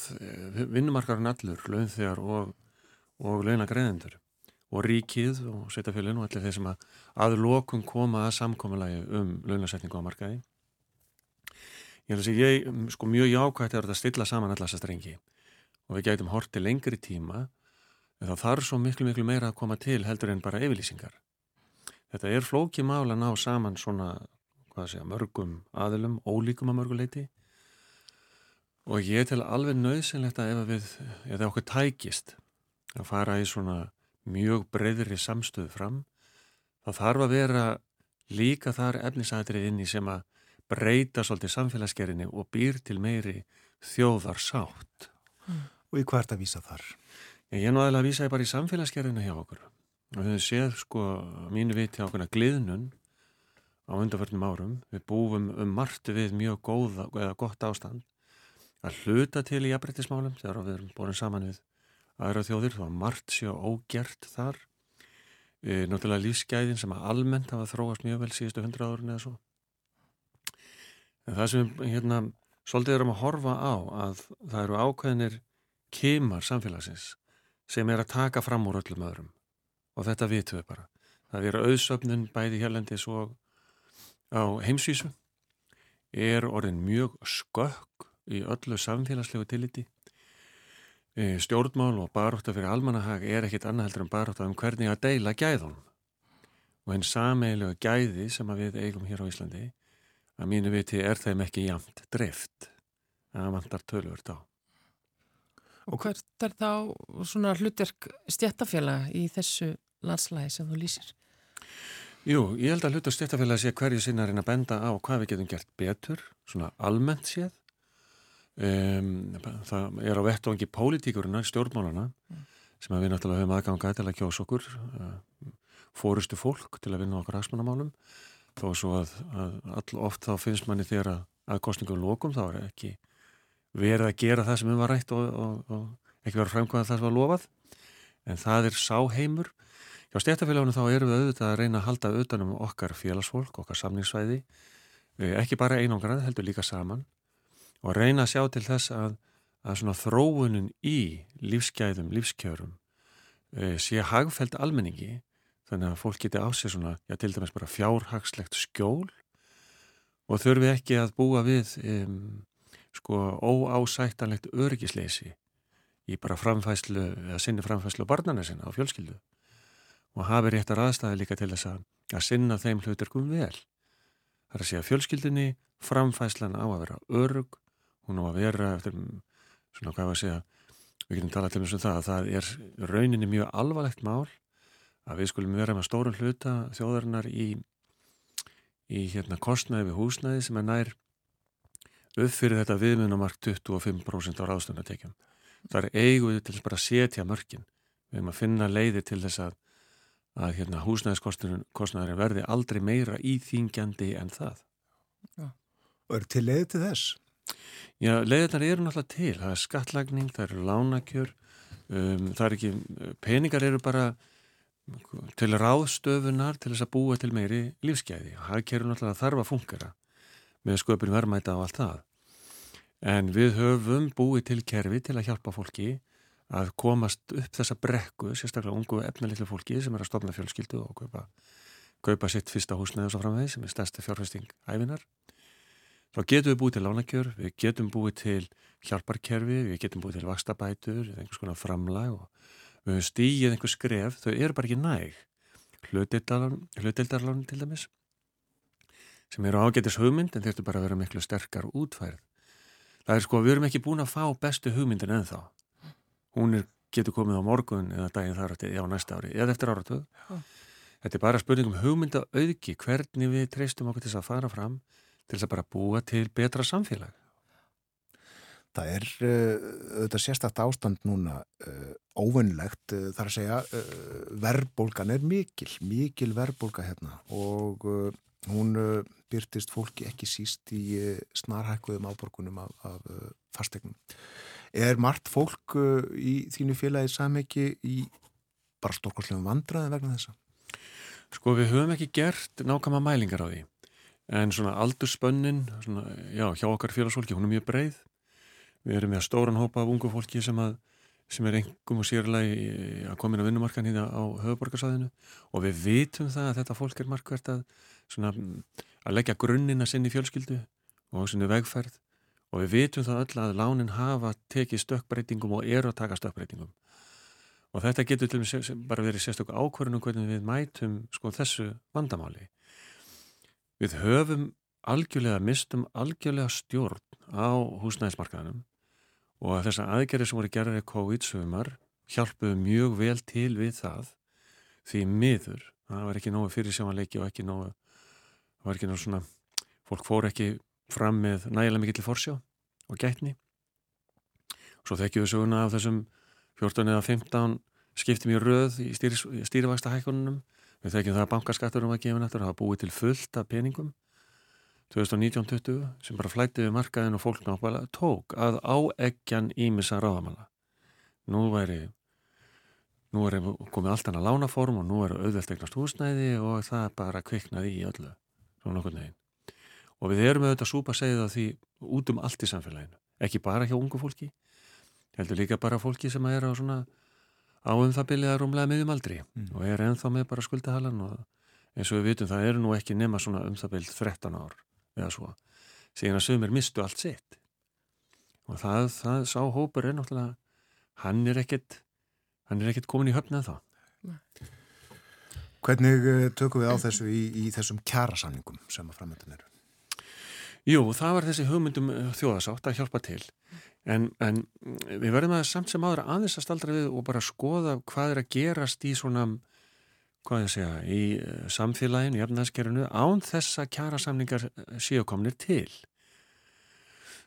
vinnumarkarinn allur, launþegar og, og launagreðendur og ríkið og setjafélun og allir þeir sem að að lokum koma að samkommulagi um launasetningu á markaði ég held að sé ég sko mjög jákvægt er að stilla saman allar þessar strengi og við gætum horti lengri tíma en þá þarf svo miklu miklu meira að koma til heldur en bara yfirlýsingar þetta er flóki mál að ná saman svona hvað segja, mörgum aðilum ólíkum að mörguleiti og ég tel alveg nöðsynlegt að ef við, eða okkur tækist að fara í svona mjög breyðri samstöðu fram þá þarf að vera líka þar efnisætrið inn í sem að breyta svolítið samfélagsgerinni og býr til meiri þjóðar sátt. Mm. Og í hvert að vísa þar? Ég er aðeins að vísa ég bara í samfélagsgerinni hjá okkur og við séð sko mínu viti á okkurna gliðnun á undarförnum árum. Við búum um margt við mjög góða eða gott ástand. Að hluta til í jafnbrettismálum þegar við erum borin saman við aðra þjóðir, þá margt séu ógert þar. E, náttúrulega lífsgæðin sem að almennt hafa þróast mjög vel síðustu hundra árun eða svo. En það sem hérna svolítið erum að horfa á að það eru ákveðinir kemar samfélagsins sem er að taka fram úr öllum öðrum og þetta vitum við bara. Það er auðsöfnun bæði hérlendis og á heimsvísu. Er orðin mjög skökk í öllu samfélagslegu tilliti. Stjórnmál og baróta fyrir almanahag er ekkit annað heldur en baróta um hvernig að deila gæðunum. Og einn sameiglegu gæði sem við eigum hér á Íslandi að mínu viti er þeim ekki jamt drift að vantar tölvört á. Og hvert er þá svona hlutverk stjættafélag í þessu landslægi sem þú lýsir? Jú, ég held að hlutur stjættafélag sé hverju sinnarinn að benda á hvað við getum gert betur, svona almennt séð Um, það er á vettvangi pólitíkurina, stjórnmálana mm. sem við náttúrulega höfum aðgangað til að kjósa okkur uh, fórustu fólk til að vinna okkar hagsmannamálum þó svo að, að all oft þá finnst manni þegar að, að kostningum lókum þá er ekki verið að gera það sem við var rætt og, og, og ekki verið að framkvæða það sem var lofað en það er sáheimur hjá stjættafélagunum þá erum við auðvitað að reyna að halda auðvitað um okkar félagsfólk, okkar samningssvæði ekki bara einangrað, heldur líka saman og reyna að sjá til þess að, að svona þróunin í lífsgæðum, lífskjörum e, sé hagfælt almenningi þannig að fólk geti á sig svona, já til dæmis bara fjárhagslegt skjól og þurfi ekki að búa við um, sko óásættanlegt örgisleysi í bara framfæslu, eða sinni framfæslu barnana sinna á fjölskyldu og hafi réttar aðstæði líka til þess að, að sinna þeim hluturkum vel. Það er að segja fjölskyldunni, framfæslan á að vera örug hún á að vera eftir svona hvað að segja við getum talað til þess um það að það er rauninni mjög alvarlegt mál að við skulum vera með stórun hluta þjóðarinnar í í hérna kostnaði við húsnæði sem er nær upp fyrir þetta viðmunamark 25% á ráðstöfnatekjum. Það er eigum við til bara að setja mörkin. Við erum að finna leiðir til þess að, að hérna, húsnæðiskostnaðurinn verði aldrei meira íþingjandi en það. Og eru til leiði til þess? Já, leiðirnar eru náttúrulega til. Það er skattlagning, það eru lánakjör, um, það er ekki, peningar eru bara til ráðstöfunar til þess að búa til meiri lífsgæði. Hagkerfið náttúrulega þarf að fungera með sköpun verðmæta og allt það. En við höfum búið til kerfi til að hjálpa fólki að komast upp þessa brekku, sérstaklega ungu efnilitlu fólki sem er að stofna fjölskyldu og kaupa, kaupa sitt fyrsta húsnæði og svo framvegð sem er stærsti fjárfesting æfinar. Þá getum við búið til lánakjör, við getum búið til hjálparkerfi, við getum búið til vakstabætur, einhvers konar framlag og við höfum stígið einhver skref, þau eru bara ekki næg. Hlutildarlán til dæmis, sem eru ágætis hugmynd en þetta bara að vera miklu sterkar útfærið. Það er sko, við erum ekki búin að fá bestu hugmyndin en þá. Hún er, getur komið á morgun eða daginn þar átti, já næsta ári, eða eftir áratöð. Þetta er bara spurningum hugmynda auðki, hvernig við treystum okkur til þess að fara fram til þess að bara búa til betra samfélag. Það er uh, auðvitað sérstakt ástand núna uh, óvinnlegt, uh, þar að segja uh, verðbólgan er mikil, mikil verðbólga hérna og uh, hún uh, byrtist fólki ekki síst í uh, snarhækkuðum áborgunum af, af uh, fastegnum. Er margt fólk uh, í þínu félagi sameki í bara stórkostlegum vandraði vegna þessa? Sko við höfum ekki gert nákvæma mælingar á því. En svona aldurspönnin svona, já, hjá okkar félagsfólki, hún er mjög breið. Við erum með stóran hópa af ungu fólki sem, að, sem er engum og sérlega að koma inn á vinnumarkan hérna á höfuborgarsæðinu og við vitum það að þetta fólk er markvært að, svona, að leggja grunnina sinni fjölskyldu og sinni vegferð og við vitum það öll að lánin hafa tekið stökkbreytingum og eru að taka stökkbreytingum. Og þetta getur til og með bara verið sérstöku ákvörðunum hvernig við mætum sko þessu vandamáli. Við höfum algjörlega mistum algjörlega stjórn á húsnæðismarkaðanum og að þessar aðgerri sem voru gerðið COVID-sumar hjálpuðu mjög vel til við það. Því miður, það var ekki nógu fyrir sjámanleiki og ekki nógu það var ekki nógu svona, fólk fór ekki fram með nægilega mikill fórsjá og gætni og svo þekkjum við söguna af þessum 14 eða 15 skiptum í röð í stýrivaksta hækkununum Við þekkjum það að bankaskatturum var gefin eftir að hafa búið til fullt af peningum 2019-20 sem bara flættiði markaðin og fólk náttúrulega tók að áeggjan ímissa ráðamanna. Nú væri nú er komið allt annað lánaform og nú er auðvelt eignast húsnæði og það bara kviknaði í öllu svona nokkur neginn. Og við erum auðvitað súpa að segja það því út um allt í samfélaginu. Ekki bara hjá ungu fólki, heldur líka bara fólki sem er á svona á um það byrjaða rúmlega miðjum aldri mm. og er ennþá með bara skuldahalan og eins og við vitum það eru nú ekki nema svona um það byrjað 13 ár eða svo, síðan að sögumir mistu allt sitt og það, það sá hópur er náttúrulega hann er ekkert hann er ekkert komin í höfnað þá Hvernig eh, tökum við á þessu í, í þessum kjærasamningum sem að framöndan eru? Jú, það var þessi hugmyndum þjóðasátt að hjálpa til En, en við verðum að samt sem áður aðeins að staldra við og bara skoða hvað er að gerast í svona, hvað ég segja, í eh, samfélaginu, í efnaðskerfinu, án þessa kjara samningar séu komnir til.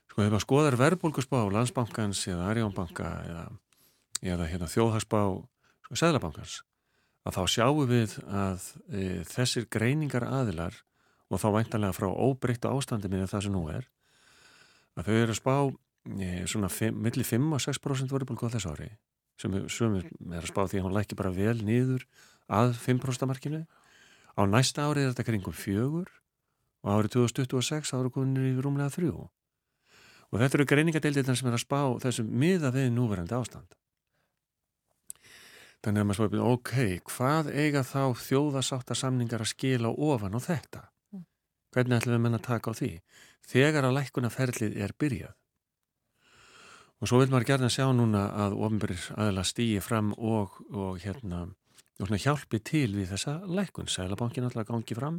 Sko, ef maður skoðar verðbólkusbá landsbankans eða Arjónbanka eða, eða hérna, þjóðhagsbá sko, Sæðlabankans, að þá sjáum við að e, þessir greiningar aðilar og þá væntanlega frá óbreyttu ástandi með það sem nú er, að þau eru að spá svona millir 5 og 6% verðbólku á þessu ári sem er að spá því að hún lækki bara vel niður að 5% markinu á næsta ári er þetta kringum fjögur og árið 2026 ára konir í rúmlega þrjú. Og þetta eru greiningadeildirna sem er að spá þessum miða við núverandi ástand. Þannig að maður spáði ok, hvað eiga þá þjóðasáttarsamningar að skila ofan á þetta hvernig ætlum við menna að taka á því þegar að lækuna ferlið er byrjað Og svo vil maður gerna sjá núna að ofinbærir aðla stýji fram og, og hérna og hjálpi til við þessa lækun. Sælabankin alltaf gangi fram.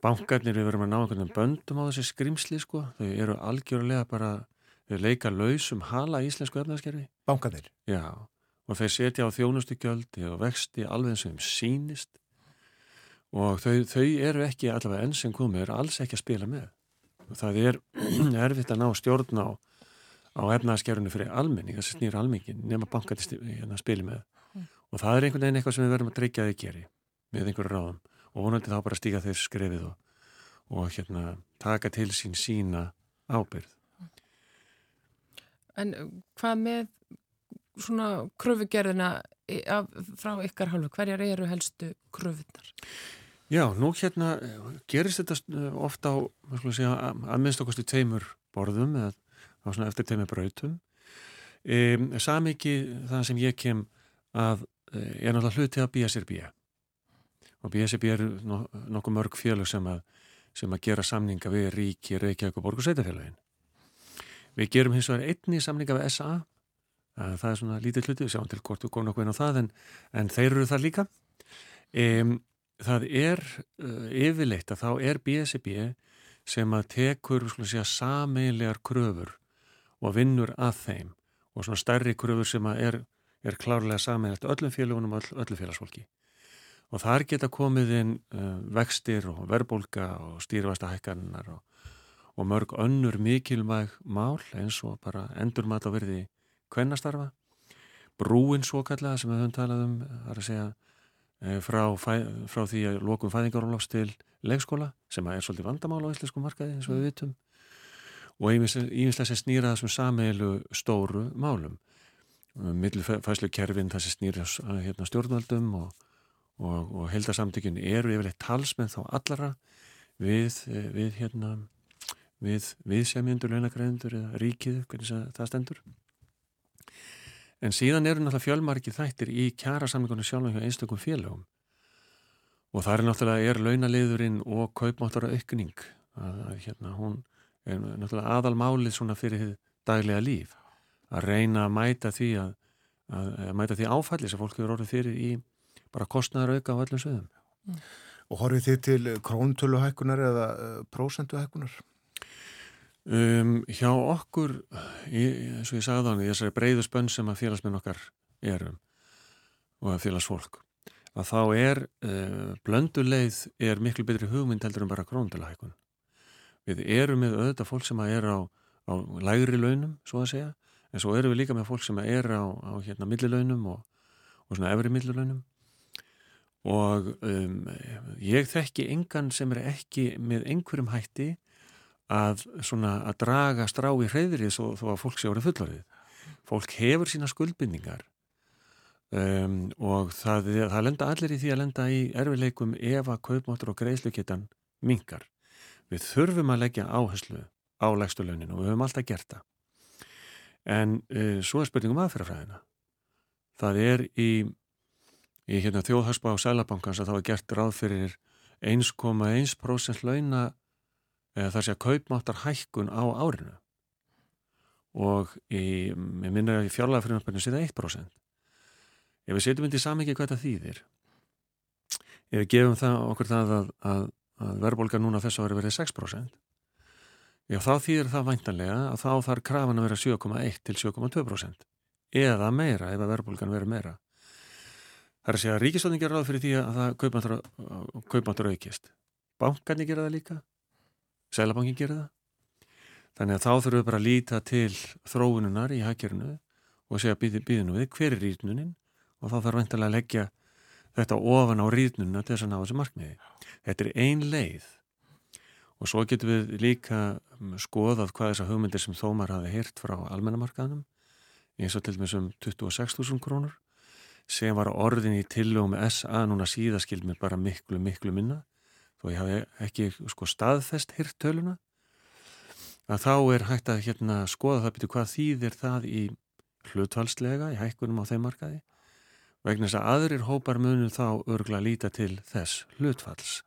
Bankarnir við verum að ná einhvern böndum á þessi skrimsli sko. Þau eru algjörlega bara, þau leika lausum hala íslensku efnaðskerfi. Bankarnir? Já. Og þeir setja á þjónustugjöld og vexti alveg eins og þeim sínist. Og þau, þau eru ekki allavega enn sem komið, eru alls ekki að spila með. Og það er erfitt að ná stjórn á, á efnaðaskerunni fyrir almenning, þess að snýra almenningin nema bankati hérna, spili með. Og það er einhvern veginn eitthvað sem við verðum að tryggja að þau geri með einhverju ráðum. Og vonandi þá bara stíga þeir skrefið og, og hérna, taka til sín sína ábyrð En hvað með svona kröfugerðina frá ykkar hálfu? Hverjar eru helstu kröfunar? Já, nú hérna eh, gerist þetta eh, ofta á, segja, að að minnst okkur tveimur borðum eða á svona eftir tveimur brautum. Um, Samiki það sem ég kem að eh, er náttúrulega hluti af BSRB og BSRB no, nokkuð mörg félög sem að, sem að gera samninga við ríki, Reykjavík og Borg og Sveitafélagin. Við gerum hins vegar einni samninga við SA, að það er svona lítið hluti, við sjáum til hvort við komum nokkuð inn á það en, en þeir eru það líka. Um, það er uh, yfirleitt að þá er BSB sem að tekur segja, sameilegar kröfur og vinnur að þeim og svona stærri kröfur sem að er, er klárlega sameilegt öllum félagunum og öll, öllu félagsfólki og þar geta komið inn uh, vextir og verbulga og stýrvasta hækkarinnar og, og mörg önnur mikilvæg mál eins og bara endurmat á verði kvennastarfa. Brúin svo kallaða sem við höfum talað um það er að segja eh, frá, frá því að lokum fæðingarólofs til leikskóla sem er svolítið vandamál á íslenskum markaði eins og við vitum. Og ívinslega sem snýra þessum sameilu stóru málum. Millfæslu kerfin það sem snýra hérna, stjórnvaldum og, og, og heldarsamtökin eru yfirleitt talsmenn þá allara við, eh, við hérna við, við semjöndur, launagreðendur eða ríkið, hvernig það stendur En síðan eru náttúrulega fjölmarki þættir í kjara samlingunum sjálfum hjá einstökum félögum og það er náttúrulega er launaliðurinn og kaupmáttara aukning að, að hérna hún er náttúrulega aðalmálið svona fyrir daglega líf að reyna að mæta því að, að, að mæta því áfalli sem fólk hefur orðið fyrir í bara kostnaðar auka á öllum sögum. Og horfið þið til króntöluhækkunar eða uh, prósentuhækkunar? Um, hjá okkur, í, eins og ég sagði á hann, þessari breiðu spönn sem að félagsmenn okkar erum og að félagsfólk, að þá er uh, blönduleið er miklu betri hugmynd heldur en bara króndalækun. Við erum með auðvitað fólk sem er á, á lægri launum, svo að segja, en svo erum við líka með fólk sem er á, á hérna millilaunum og, og svona efri millilaunum og um, ég þekki engan sem er ekki með einhverjum hætti að, svona, að draga strá í hreyðrið svo, þó að fólk sé árið fullorðið. Fólk hefur sína skuldbindningar um, og það, það lenda allir í því að lenda í erfileikum ef að kaupmáttur og greiðsluketan mingar. Við þurfum að leggja áherslu á legstulaunin og við höfum alltaf gert það. En uh, svo er spurningum aðferðafræðina. Það er í, í hérna, þjóðhagsbá Sælabankans að þá er gert ráð fyrir 1,1% launa þar sé að kaupmáttar hækkun á árinu og í, ég minna að í fjárlega fyrirnarpennu sé það 1%. Ef við setjum indi saman ekki hvað það þýðir, ef við gefum það okkur það að, að, að verðbólga núna þess að verið 6%, já þá þýðir það væntanlega að þá þarf krafan að vera 7,1 til 7,2% eða meira ef að verðbólgan verið meira. Það er að segja að ríkistöndin gera ráð fyrir því að það kaupmáttur, aukist. Bankarnir gera það líka Sælabankin gerir það. Þannig að þá þurfum við bara að líta til þróununar í hækjörnu og segja býðinu við hver er rýtnunin og þá þarf veintilega að leggja þetta ofan á rýtnununa til þess að ná þessu markmiði. Þetta er ein leið og svo getum við líka skoðað hvað þessar hugmyndir sem þómar hafi heyrt frá almennamarkaðnum eins og til þessum 26.000 krónur sem var orðin í tillögum SA núna síðaskild með bara miklu, miklu minna þó ég hafi ekki sko, staðfest hirtöluna að þá er hægt að hérna, skoða það byrju hvað þýðir það í hlutvalslega, í hækkunum á þeim markaði vegna þess að aðrir hópar munum þá örgla líta til þess hlutfalls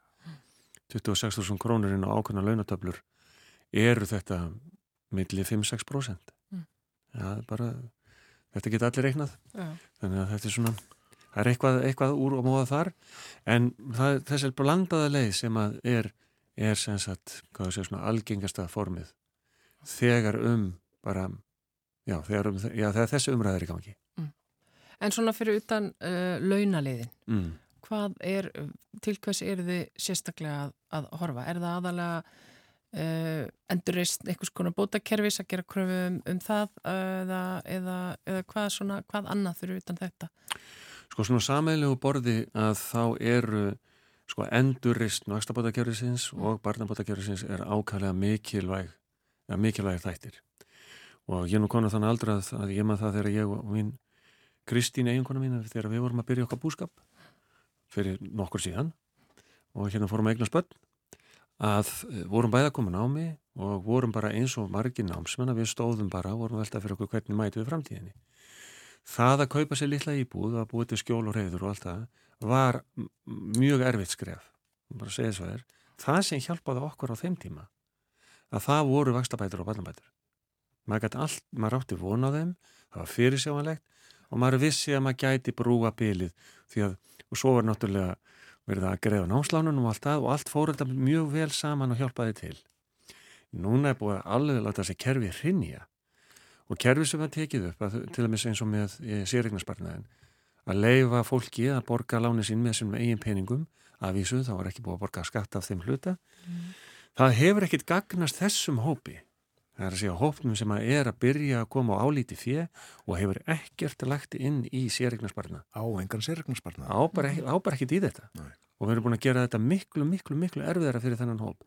26.000 krónurinn á ákveðna launatöflur eru þetta milli 5-6% Mm. ja, bara, þetta geta allir reiknað Já. þannig að þetta er svona það er eitthvað, eitthvað úr og móða þar en það, þessi blandaða leið sem er, er sem sagt, svona algengasta formið þegar um bara já, þegar, um, já, þessi umræður í gangi En svona fyrir utan uh, launaliðin, mm. hvað er, til hvers eru þið sérstaklega að, að horfa? Er það aðalega uh, endurist einhvers konar bótakerfis að gera kröfum um, um það eða, eða, eða hvað, svona, hvað annað fyrir utan þetta? Sko svona sammeilegu borði að þá eru sko endurist vakstabótakerfisins og barnabótakerfisins er ákvæmlega mikilvæg, ja, mikilvæg þættir. Og ég nú konar þannig aldrei að, að ég maður það þegar ég og mín Kristín eiginkona mín þegar við vorum að byrja okkar búskap fyrir nokkur síðan og hérna fórum að eigna spöll að eh, vorum bæða komin á mig og vorum bara eins og margir námsmenn að við stóðum bara og vorum veltað fyrir okkur hvernig mætu við framtíðinni. Það að kaupa sér litla íbúð að búið til skjól og reyður og allt það var mjög erfitt skref. Bara segja svo er. Það sem hjálpaði okkur á þeim tíma að það voru vakstabætur og barnabætur. Maður gæti allt, maður átti vona á þeim það var fyrirsjámanlegt og maður vissi að maður gæti brúa bylið því að, og svo var náttúrulega verið að greiða námslánunum og allt það og allt fór þetta mjög vel saman og hjálpaði til. Núna er búið að alveg láta þessi kerfi hrinja og kerfi sem var tekið upp að, til dæmis eins og með sérregnarsparnaðin að leifa fólki að borga láni sín með þessum eigin peningum af vísu, þá var ekki búið að borga skatt af þeim hluta. Mm. það hefur ekkit gagnast þessum hópi. Það er að segja hópnum sem að er að byrja að koma á álíti fjö og hefur ekkert lagt inn í sérregnarsparna Á engan sérregnarsparna á bara, á bara ekkit í þetta. Nei. og við erum búin að gera þetta miklu, miklu, miklu erfiðara fyrir þennan hóp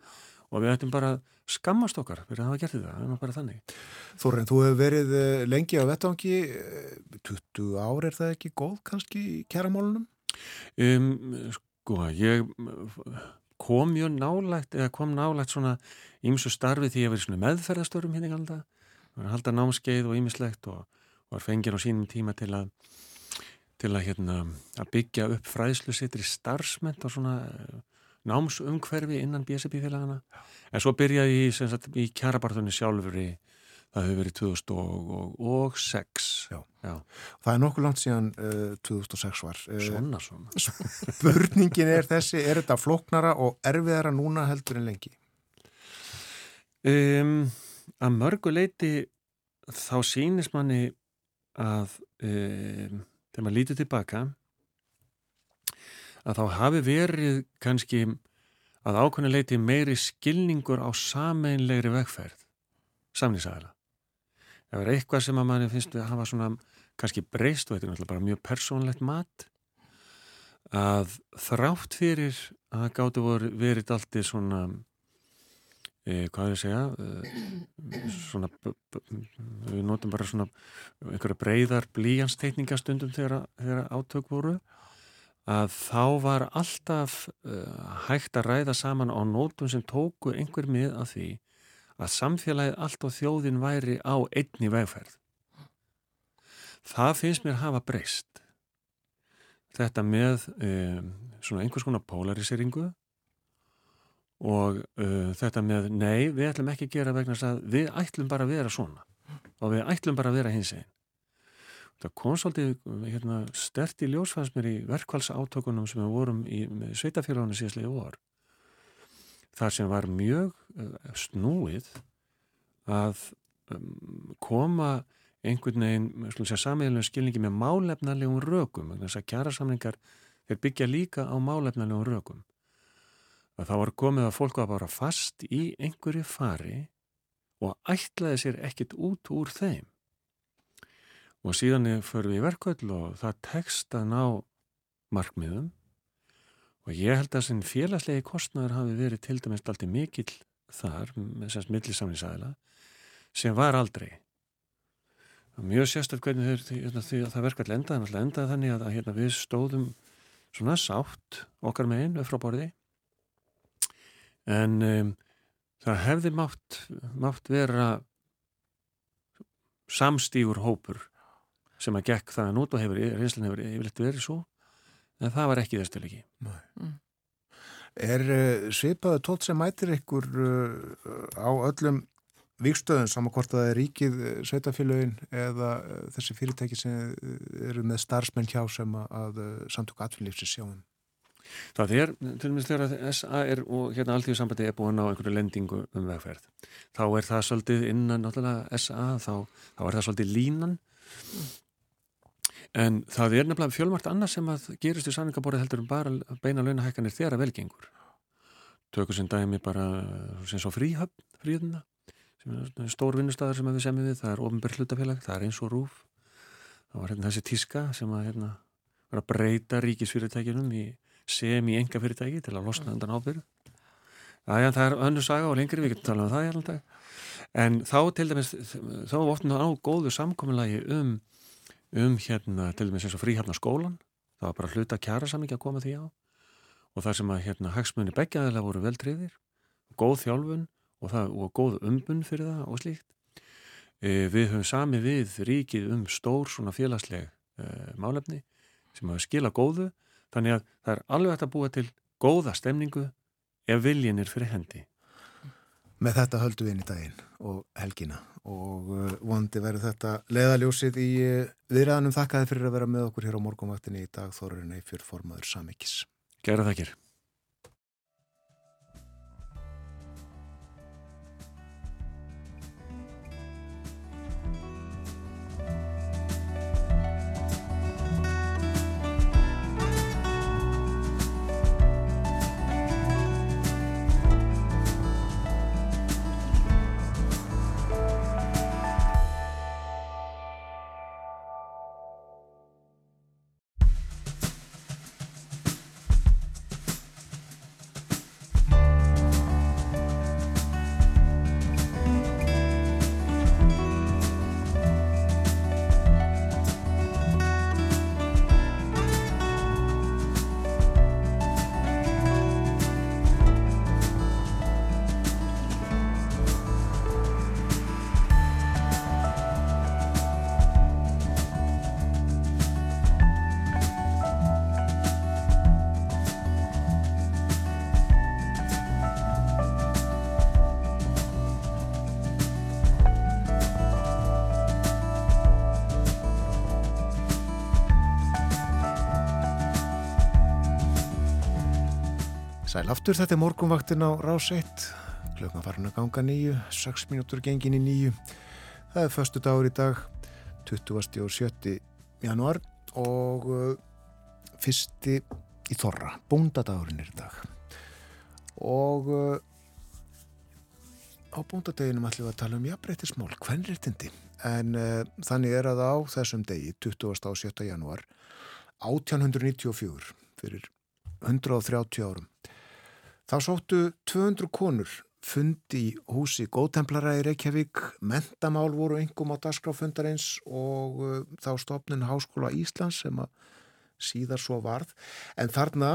og við ættum bara skammast okkar fyrir að hafa gert þetta, er bara þannig Þorren, þú hefur verið eh, lengi á vettvangi 20 ár er það ekki góð kannski í kæramálunum? um, sko, ég kom mjög nálægt eða kom nálægt svona ímsu starfi því ég verið meðferðastörum hérna í halda var að halda námskeið og ímislegt og var fengið á sínum tíma til að til að hérna að byggja upp fræðslu sittir í starfsment og svona námsumhverfi innan BSB félagana en svo byrjaði ég sagt, í kjarabartunni sjálfur í það hefur verið 2006 Já. Já. Það er nokkuð langt síðan uh, 2006 var uh, svona svona Spurningin er þessi, er þetta flóknara og erfiðara núna heldur en lengi? Um, að mörgu leiti þá sýnist manni að um, þegar maður lítið tilbaka að þá hafi verið kannski að ákveðinu leiti meiri skilningur á sameinlegri vegferð samnýsæðala. Það var eitthvað sem að manni finnst að hafa svona kannski breyst og þetta er náttúrulega bara mjög persónlegt mat að þrátt fyrir að það gáttu verið alltaf svona e, hvað er að segja e, svona við notum bara svona einhverja breyðar blíjansteitningastundum þegar, þegar átök voru að þá var alltaf uh, hægt að ræða saman á nótum sem tóku einhver mið af því að samfélagið allt og þjóðin væri á einni vegferð. Það finnst mér hafa breyst. Þetta með um, svona einhvers konar polariseringu og uh, þetta með nei, við ætlum ekki að gera vegna að við ætlum bara að vera svona og við ætlum bara að vera hins einn. Það kom svolítið hérna, stert í ljósfæðsmér í verkvælsátökunum sem við vorum í sveitafélagunum síðastlegu vor. Þar sem var mjög uh, snúið að um, koma einhvern veginn samíðanlega skilningi með málefnalegum rökum. Þess að kjærasamlingar þeir byggja líka á málefnalegum rökum. Að það var komið að fólk var bara fast í einhverju fari og ætlaði sér ekkit út úr þeim og síðan fyrir við í verkvöld og það tekst að ná markmiðum. Og ég held að sem félagslegi kostnæður hafi verið til dæmis alltaf mikill þar með semst millisamlingsæðila sem var aldrei. Mjög sérstaklega hvernig þeir, þeir, það verkvöld endaði endaði þannig að, að hérna, við stóðum svona sátt okkar meginn frá borði. En um, það hefði mátt, mátt vera samstígur hópur sem að gekk það nút og hefur, reynslinn hefur yfirleitt verið svo en það var ekki þess til ekki mm. Er uh, svipaðu tótt sem mætir ykkur uh, á öllum vikstöðun saman hvort það er ríkið sveitafélögin eða uh, þessi fyrirtæki sem eru með starfsmenn hjá sem að samtök atvinnlífsins sjáum Það er, til og meins þegar SA er og hérna alltíðu sambandi er búin á einhverju lendingu um vegferð þá er það svolítið innan náttúrulega SA þá, þá er það svolítið línan En það er nefnilega fjölmart annað sem að gerist í samningaborið heldur um bara beina launahækkanir þegar að velgengur. Tökur sem dæmi bara sem svo fríhöfn, fríhöfnina, sem er stór vinnustæðar sem við semjum við, það er ofinbært hlutafélag, það er eins og rúf. Það var hérna þessi tíska sem að hérna var að breyta ríkisfyrirtækinum í sem í enga fyrirtæki til að losna undan ábyrðu. Það, það er önnu saga og lengri, við getum talað um það í allan dag. En þá til dæmis, þá var ofta á góðu samkominnlagi um, um hérna til dæmis eins og fríhafna skólan, það var bara hluta kjara samingi að koma því á og það sem að hérna hagsmunni begjaðilega voru veldriðir, góð þjálfun og, það, og góð umbun fyrir það og slíkt. E, við höfum sami við ríkið um stór svona félagsleg e, málefni sem að skila góðu þannig að það er alveg hægt að búa til góða stemningu ef viljin er fyrir hendi. Með þetta höldu við inn í daginn og helgina og uh, vondi verður þetta leðaljósið í uh, viðræðanum þakkaði fyrir að vera með okkur hér á morgunvaktinni. Í dag Þorurinn Eifjör formaður Samikis. Gerða það aftur, þetta er morgunvaktin á Rás 1, klukkan farin að ganga nýju, 6 mínútur gengin í nýju. Það er förstu dagur í dag, 20. og 7. januar og uh, fyrsti í Þorra, bóndadagurinn er í dag. Og uh, á bóndadeginum ætlum við að tala um jafnbreytismál, hvernréttindi. En uh, þannig er að á þessum degi, 20. og 7. januar, 1894, fyrir 130 árum, Þá sóttu 200 konur fundi í húsi góðtemplara í Reykjavík, mentamál voru engum á dagskráfundarins og uh, þá stopnin Háskóla Íslands sem að síðar svo varð. En þarna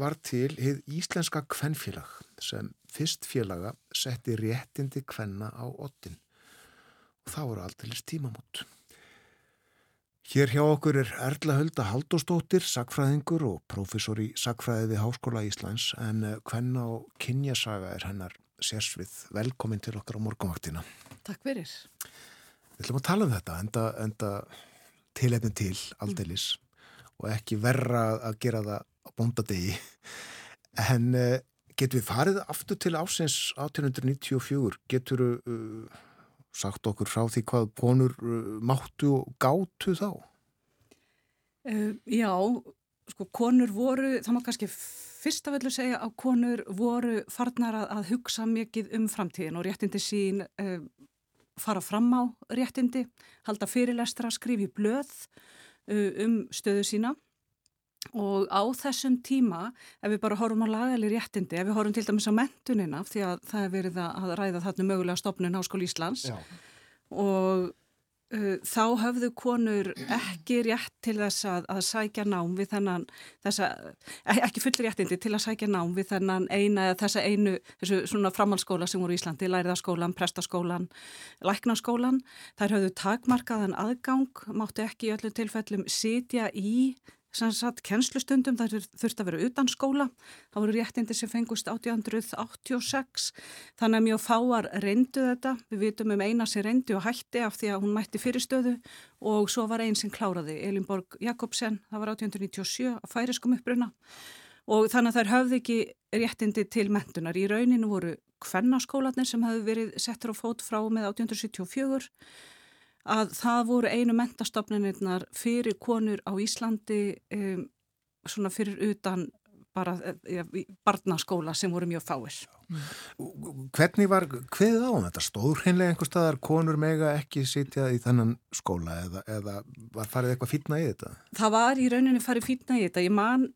var til hið Íslenska kvennfélag sem fyrst félaga setti réttindi kvenna á ottin. Og það voru alltaf tímamót. Hér hjá okkur er Erla Hulda Haldóstóttir, sakfræðingur og prófessor í sakfræði við Háskóla Íslands en hvenna eh, og kynjasaga er hennar sérsvið. Velkomin til okkar á morgunvaktina. Takk fyrir. Við ætlum að tala um þetta, enda, enda tilefnin til aldeilis mm. og ekki verra að gera það á bóndadegi. En uh, getur við farið aftur til ásins 1894? Getur við... Uh, sagt okkur frá því hvað konur uh, máttu og gátu þá? Uh, já, sko konur voru, það má kannski fyrst af öllu segja að konur voru farnar að, að hugsa mikið um framtíðin og réttindi sín uh, fara fram á réttindi, halda fyrirlestra, skrifi blöð uh, um stöðu sína og á þessum tíma, ef við bara horfum á lagali réttindi, ef við horfum til dæmis á mentunina, því að það er verið að ræða þarna mögulega stopnun Háskóli Íslands Já. og uh, þá höfðu konur ekki rétt til þess að, að sækja nám við þennan, þessa, e, ekki fullir réttindi til að sækja nám við þennan eina eða þessa einu, þessu svona framhaldsskóla sem voru í Íslandi, læriðaskólan, prestaskólan, læknaskólan, þær höfðu takmarkaðan aðgang, máttu ekki í öllum tilfellum sitja í sem satt kennslustundum, það þurfti að vera utan skóla, það voru réttindi sem fengust 1886, þannig að mjög fáar reyndu þetta, við vitum um eina sem reyndi og hætti af því að hún mætti fyrirstöðu og svo var einn sem kláraði, Elinborg Jakobsen, það var 1897 á færiskum uppbruna og þannig að þær höfði ekki réttindi til mentunar. Í rauninu voru kvennaskólanir sem hefðu verið settur á fót frá með 1874 að það voru einu mentastofnunirnar fyrir konur á Íslandi um, svona fyrir utan bara ja, barnaskóla sem voru mjög fáir. Hvernig var hveðið á um þetta? Stóður hreinlega einhver staðar konur mega ekki sitja í þennan skóla eða, eða var farið eitthvað fýtna í þetta? Það var í rauninni farið fýtna í þetta. Ég man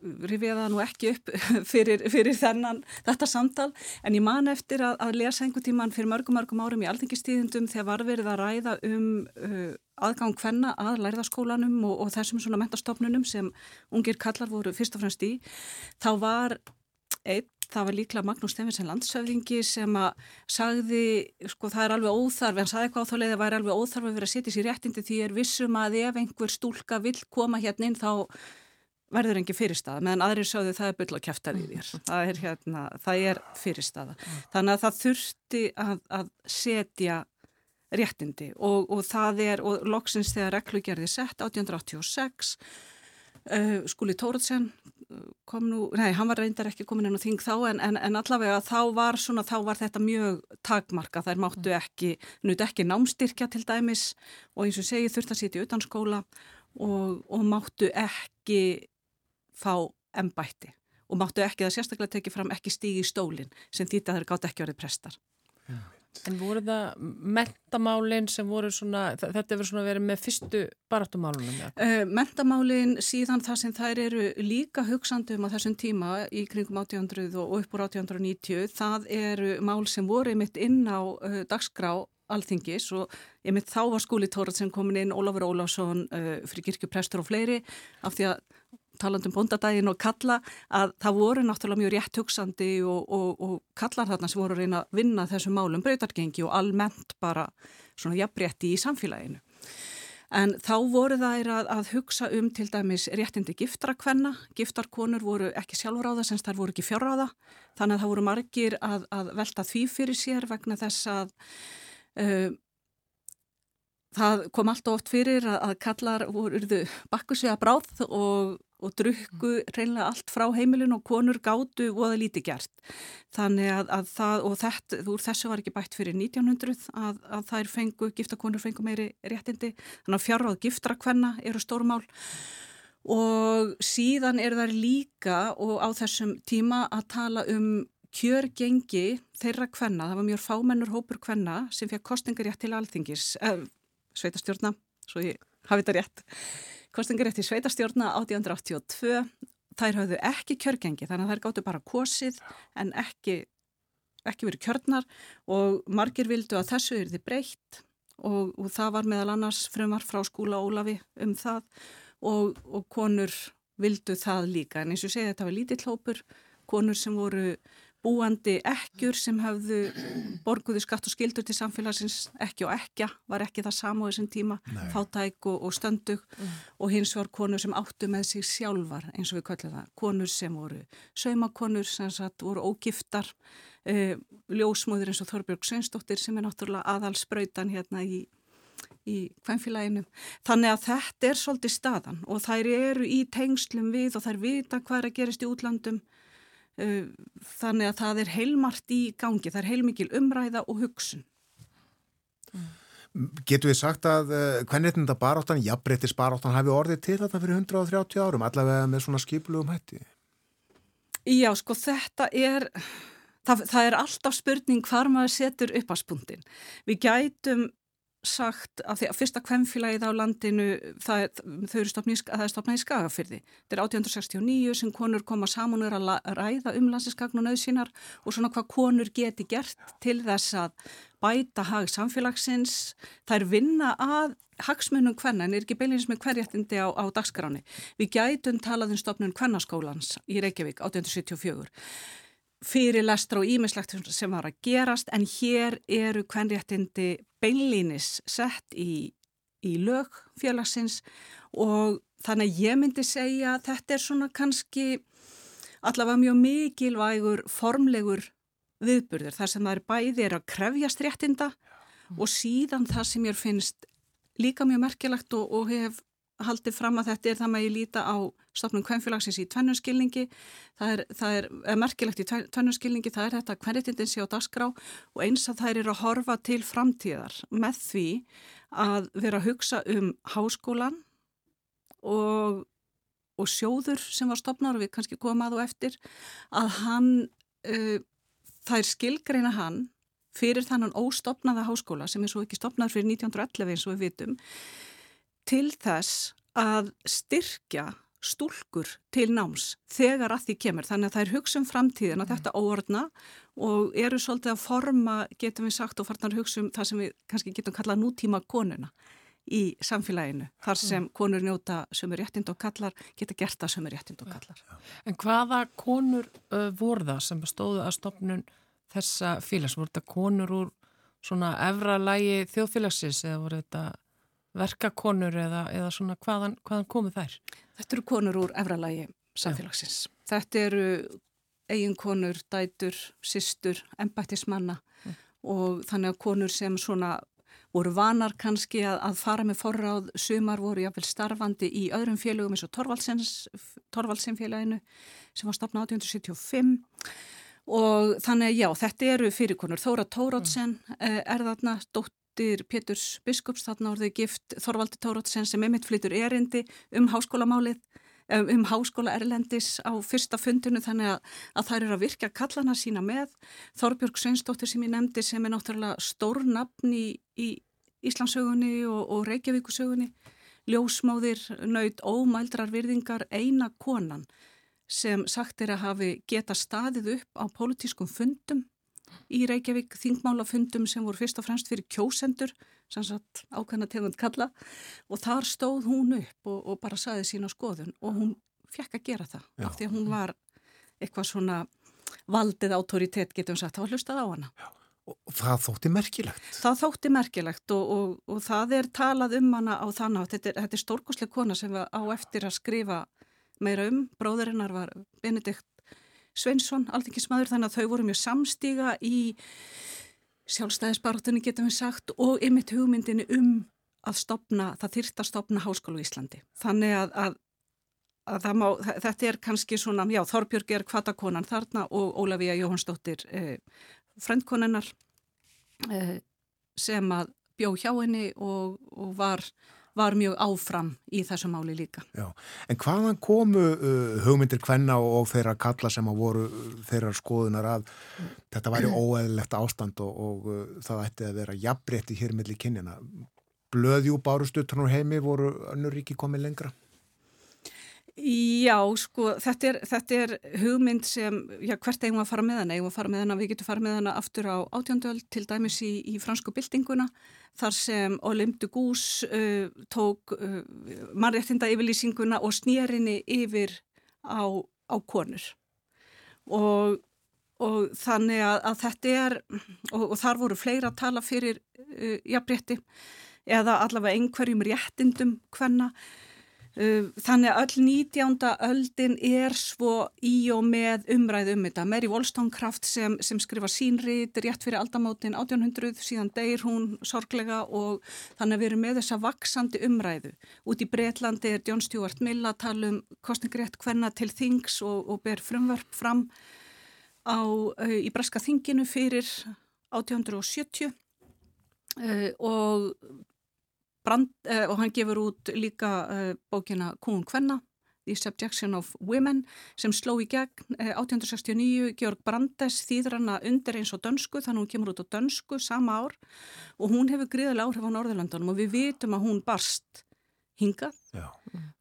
rifið það nú ekki upp fyrir, fyrir þennan, þetta samtal en ég man eftir að, að lesa einhvern tíman fyrir mörgum mörgum árum í alþengistíðundum þegar var verið að ræða um uh, aðgang hvenna að lærðaskólanum og, og þessum svona mentastofnunum sem ungir kallar voru fyrst og fremst í. Þá var einn það var líklega Magnús Steffensen landsöfðingi sem að sagði, sko það er alveg óþarf, en sagði eitthvað á þá leið að það væri alveg óþarf að vera að setja sér réttindi því er vissum að ef einhver stúlka vill koma hérna inn þá verður engi fyrirstaða, meðan aðrir sjáðu það er byll og kæftar í þér. Það er, hérna, það er fyrirstaða. Þannig að það þurfti að, að setja réttindi og, og það er, og loksins þegar reglugerði sett 1886 uh, skúli Tóruðsen kom nú, nei, hann var reyndar ekki komin inn á þing þá en, en, en allavega þá var svona, þá var þetta mjög takmarka, þær máttu ekki nút ekki námstyrkja til dæmis og eins og segi þurft að sitja utan skóla og, og máttu ekki fá embætti og máttu ekki, það sérstaklega tekið fram ekki stígi í stólinn sem þýtti að þeir gátt ekki orðið prestar. En voru það mentamálinn sem voru svona, þetta hefur svona verið með fyrstu baráttumálunum? Uh, mentamálinn síðan það sem þær eru líka hugsandum á þessum tíma í kringum 1800 og upp úr 1890, það eru mál sem voru mitt inn á uh, dagskrá alþingis og ég mitt þá var skúli Tórat sem komin inn, Ólafur Ólafsson, uh, frikirkjuprestur og fleiri af því að talandum bondadaginn og kalla að það voru náttúrulega mjög rétt hugsandi og, og, og kallar þarna sem voru að reyna að vinna þessum málum breytargengi og almennt bara svona jafnrétti í samfélaginu. En þá voru þær að, að hugsa um til dæmis réttindi giftarakvenna, giftarkonur voru ekki sjálfráða sem þær voru ekki fjárráða, þannig að það voru margir að, að velta því fyrir sér vegna þess að uh, það kom alltaf oft fyrir að, að kallar voruðu bakkusvega bráð og og drukku reynilega allt frá heimilin og konur gátu voða lítið gert. Þannig að, að það, og þetta, úr þessu var ekki bætt fyrir 1900 að, að þær fengu, giftakonur fengu meiri réttindi, þannig að fjárráð giftrakvenna eru stórmál. Og síðan er þær líka og á þessum tíma að tala um kjörgengi þeirra kvenna, það var mjög fámennur hópur kvenna sem fekk kostingarétt til alþingis, eh, sveitastjórna, svo ég hafi þetta rétt. Kostingarétt í sveitastjórna 1882 þær hafðu ekki kjörgengi þannig að þær gáttu bara kosið en ekki, ekki verið kjörnar og margir vildu að þessu er þið breytt og, og það var meðal annars frumar frá skúla Ólafi um það og, og konur vildu það líka. En eins og segja þetta var lítill hópur konur sem voru búandi ekkjur sem hafðu borguðu skatt og skildur til samfélagsins ekki og ekkja, var ekki það samu á þessum tíma, Nei. fátæk og, og stöndug mm. og hins var konur sem áttu með sig sjálfar eins og við kallum það konur sem voru saumakonur sem satt, voru ógiftar eh, ljósmóður eins og Þorbjörg Sveinsdóttir sem er náttúrulega aðalspröytan hérna í í hvernfélaginu. Þannig að þetta er svolítið staðan og þær eru í tengslum við og þær vita hvað er að gerist í útlandum þannig að það er heilmart í gangi, það er heilmikil umræða og hugsun. Getur við sagt að uh, hvernig þetta baráttan, jafnbreytis baráttan hafi orðið til þetta fyrir 130 árum, allavega með svona skipulugum hætti? Já, sko þetta er, það, það er alltaf spurning hvar maður setur upp á spuntin. Við gætum sagt að því að fyrsta kvemmfélagið á landinu það, þau eru stopnað í skagafyrði þetta er 1869 sem konur koma saman og er að ræða um landsinskagn og nöðsínar og svona hvað konur geti gert til þess að bæta hag samfélagsins. Það er vinna að hagsmunum hvenna en er ekki beilins með hverjættindi á, á dagskráni við gætum talað um stopnun kvennaskólans í Reykjavík 1874 fyrir lestra og ímislegt sem var að gerast en hér eru kvenréttindi beinlínis sett í, í lög félagsins og þannig að ég myndi segja að þetta er svona kannski allavega mjög mikilvægur formlegur viðburður þar sem það er bæði er að krefjast réttinda og síðan það sem ég finnst líka mjög merkilegt og, og hef haldið fram að þetta er það með ég líta á stopnum kvennfélagsins í tvennunskilningi. Það er, það er, er merkilegt í tvennunskilningi, það er þetta hverjitindin sé á dagskrá og eins að þær eru að horfa til framtíðar með því að vera að hugsa um háskólan og, og sjóður sem var stopnar og við kannski komum að og eftir að hann, uh, er skilgreina hann fyrir þannan óstopnaða háskóla sem er svo ekki stopnað fyrir 1911 eins og við vitum til þess að styrkja stúlkur til náms þegar að því kemur. Þannig að það er hugsun framtíðin að þetta óordna og eru svolítið að forma, getum við sagt, og farnar hugsun það sem við kannski getum kallað nútíma konuna í samfélaginu. Þar sem konur njóta sömur réttind og kallar geta gert það sömur réttind og kallar. En hvaða konur uh, voru það sem stóðu að stopnun þessa félags? Voru þetta konur úr svona efra lægi þjóðfélagsins eða voru þetta verkakonur eða, eða svona hvaðan, hvaðan komu þær? Þetta eru konur úr efralægi samfélagsins. Já. Þetta eru eiginkonur, dætur, systur, embættismanna mm. og þannig að konur sem svona voru vanar kannski að, að fara með forráð, sumar voru jáfnvel starfandi í öðrum félögum eins og Torvaldsenfélaginu sem var stopnað 1875 og þannig að já, þetta eru fyrirkonur. Þóra Tórótsen mm. er þarna dótt dóttir Péturs Biskups, þarna voruð þau gift Þorvaldi Tórótsen sem emitt flytur erindi um háskólamálið, um háskóla Erlendis á fyrsta fundinu þannig að, að þær eru að virka kallana sína með. Þorbjörg Sveinsdóttir sem ég nefndi sem er náttúrulega stór nafn í, í Íslandsögunni og, og Reykjavíkusögunni. Ljósmáðir, nöyð, ómældrar virðingar, eina konan sem sagt er að hafi geta staðið upp á pólitískum fundum í Reykjavík þingmálafundum sem voru fyrst og fremst fyrir kjósendur, sannsagt ákveðna tegund kalla og þar stóð hún upp og, og bara saði sína skoðun og hún fekk að gera það Já. af því að hún var eitthvað svona valdið autoritet getum sagt, þá hlustað á hana. Já. Og það þótti merkilegt. Það þótti merkilegt og, og, og það er talað um hana á þannig að þetta er, er stórkoslega kona sem var á eftir að skrifa meira um. Bróðurinnar var Benedikt Sveinsson, aldingismadur, þannig að þau voru mjög samstíga í sjálfstæðisbarátunni getum við sagt og ymitt hugmyndinu um að stopna, það þyrta að stopna háskólu í Íslandi. Þannig að, að, að má, þetta er kannski svona, já, Þorbjörg er kvatakonan þarna og Ólafíja Jóhannsdóttir eh, frendkonennar eh, sem að bjó hjá henni og, og var var mjög áfram í þessu máli líka. Já, en hvaðan komu uh, hugmyndir hvenna og, og þeirra kalla sem að voru uh, þeirra skoðunar að mm. þetta væri óeðlegt ástand og, og uh, það ætti að vera jafnbreytti hér millir kynjana. Blöðjú bárustutrunur heimi voru önnur ríki komið lengra? Já, sko, þetta er, þetta er hugmynd sem, já, hvert eigum að fara með hana? Eigum að fara með hana, við getum fara með hana aftur á átjóndöld, til dæmis í, í fransku byltinguna, þar sem Olympe de Gús uh, tók uh, mannréttinda yfirlýsinguna og snýrinni yfir á, á konur. Og, og þannig að, að þetta er, og, og þar voru fleira að tala fyrir uh, jafnrétti, eða allavega einhverjum réttindum hvenna, þannig að öll 19. öldin er svo í og með umræð um þetta. Mary Wollstonecraft sem, sem skrifa sínrið rétt fyrir aldamótin 1800 síðan deyr hún sorglega og þannig að við erum með þessa vaksandi umræðu. Út í Breitlandi er John Stuart Mill að tala um kostningrétt hvenna til þings og, og ber frumverf fram á, uh, í Breska þinginu fyrir 1870 uh, og Brand, uh, og hann gefur út líka uh, bókina Kún Kvenna The Subjection of Women sem sló í gegn uh, 1869 Georg Brandes þýður hana undir eins og dönsku þannig að hún kemur út á dönsku sama ár. Og hún hefur gríðilega áhrif á Norðurlandunum og við vitum að hún barst hingað. Já.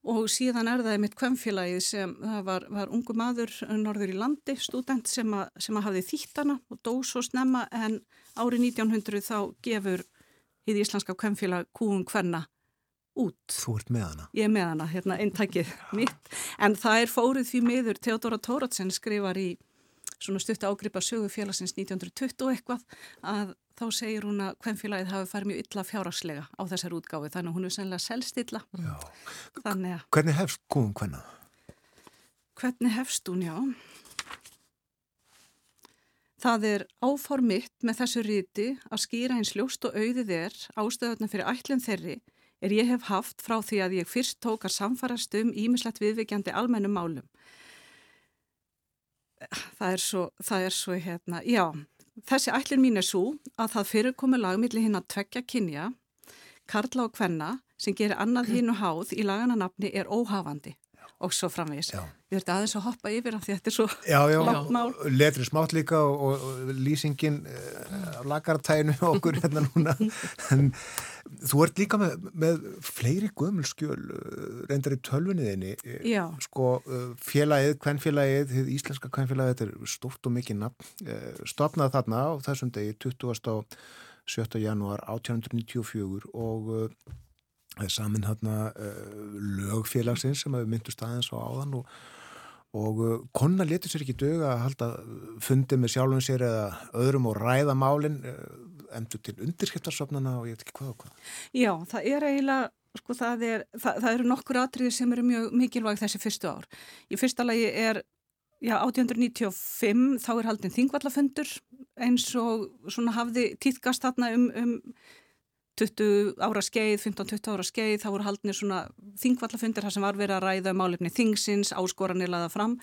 og síðan er það mitt kvemmfélagið sem var, var ungu maður norður í landi, student sem, a, sem að hafði þýtt hana og dó svo snemma en árið 1900 þá gefur í Íslandska kvemmfélag Kúum Kvenna út. Þú ert með hana? Ég er með hana, hérna eintækið mitt. En það er fórið því miður Theodora Tóratsen skrifar í svona stutt ágripa sögu félagsins 1920 og eitthvað að þá segir hún að kvemmfélagið hafi farið mjög illa fjáraslega á þessar útgáfi þannig að hún er sennilega selstilla. Hvernig hefst Kúum Kvenna? Hvernig hefst hún, já. Það er áformitt með þessu ríti að skýra eins ljóst og auðið er ástöðuna fyrir ætlum þeirri er ég hef haft frá því að ég fyrst tók að samfarast um ímislegt viðvikjandi almennum málum. Það er svo, það er svo hérna, já, þessi ætlun mín er svo að það fyrirkomi lagmiðli hinn að tvekja kynja, karla og kvenna sem gerir annað hinn og háð í lagananapni er óhafandi og svo framvegis. Já. Ég verði aðeins að hoppa yfir af því þetta er svo Já, já, langt mál. letri smátt líka og, og, lýsingin uh, af lagartæginu okkur hérna núna en þú ert líka með, með fleiri gömul skjöl uh, reyndar í tölvunniðinni Já. sko uh, félagið, kvennfélagið íslenska kvennfélagið, þetta er stórt og mikið nafn, uh, stopnað þarna á þessum degi 20. og 7. janúar 1894 og samin hérna lögfélagsins sem við myndust aðeins á áðan og, og uh, konna letur sér ekki dög að halda fundi með sjálfum sér eða öðrum og ræða málin uh, endur til undirskiptarsöfnana og ég veit ekki hvað og hvað. Já, það er eiginlega, sko það, er, það, það eru nokkur atriði sem eru mjög mikilvæg þessi fyrstu ár. Í fyrsta lagi er, já, 1895 þá er haldin þingvallafundur eins og svona hafði týðgast þarna um, um 20 ára skeið, 15-20 ára skeið, þá voru haldinir svona þingvallafundir þar sem var verið að ræða málefni þingsins, áskoranir laða fram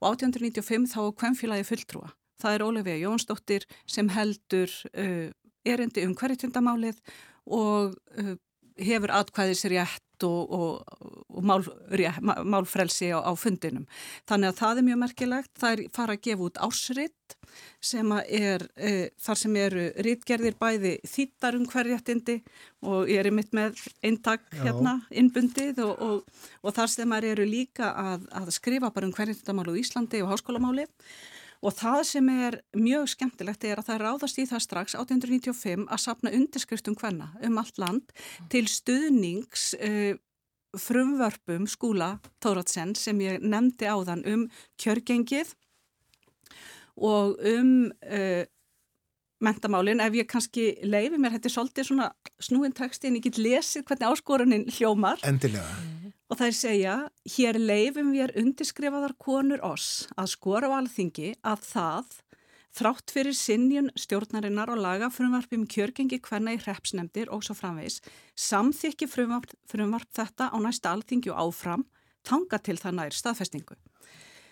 og 1895 þá kvemmfélagi fulltrúa. Það er Ólefið Jónsdóttir sem heldur uh, erindi um hverjutundamálið og uh, hefur atkvæðisrétt og, og, og mál, rétt, málfrelsi á, á fundinum. Þannig að það er mjög merkilegt. Það er fara að gefa út ásritt sem er e, þar sem eru rittgerðir bæði þýttar um hverjættindi og ég er mitt með eintak hérna innbundið og, og, og þar sem eru líka að, að skrifa bara um hverjættindamál á Íslandi og háskólamáli Og það sem er mjög skemmtilegt er að það ráðast í það strax 1895 að sapna undirskriftum hvenna um allt land til stuðnings uh, frumvörpum skúla Tóratsen sem ég nefndi áðan um kjörgengið og um uh, mentamálin. Ef ég kannski leifi mér, þetta er svolítið svona snúin texti en ég get lesið hvernig áskorunin hljómar. Endilega. Og það er segja, hér leifum við undirskrifaðar konur oss að skora á alþingi að það, þrátt fyrir sinjun stjórnarinnar og laga frumvarp um kjörgengi hvenna í hrepsnemdir og svo framvegs, samþykki frumvarp, frumvarp þetta á næsta alþingi og áfram, tanga til það nær staðfestingu.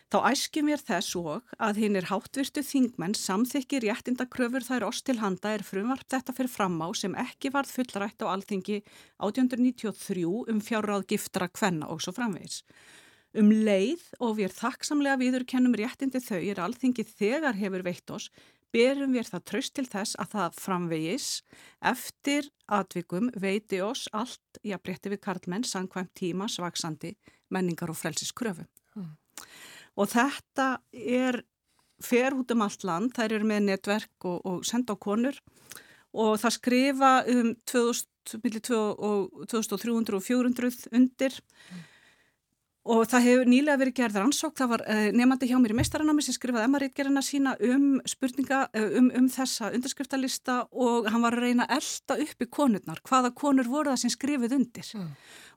Þá æski mér þess og að hinn er háttvirtu þingmenn samþykki réttindakröfur þær oss til handa er frumvarp þetta fyrir fram á sem ekki varð fullrætt á alþingi 1893 um fjárráð giftra kvenna og svo framvegis. Um leið og við er þakksamlega viðurkennum réttindi þau er alþingi þegar hefur veitt oss, berum við það tröst til þess að það framvegis eftir atvikum veiti oss allt í að breytti við karlmenn sangkvæmt tíma svaksandi menningar og frelsiskröfu. Mm. Og þetta er fer út um allt land, þær eru með netverk og, og senda á konur og það skrifa um 2000, 2300 og 400 undir mm. og það hefur nýlega verið gerð rannsók, það var uh, nefandi hjá mér í meistaranámi sem skrifaði Emma-rítgerina sína um spurninga, uh, um, um þessa undirskriftalista og hann var að reyna að elda upp í konurnar, hvaða konur voru það sem skrifið undir. Mm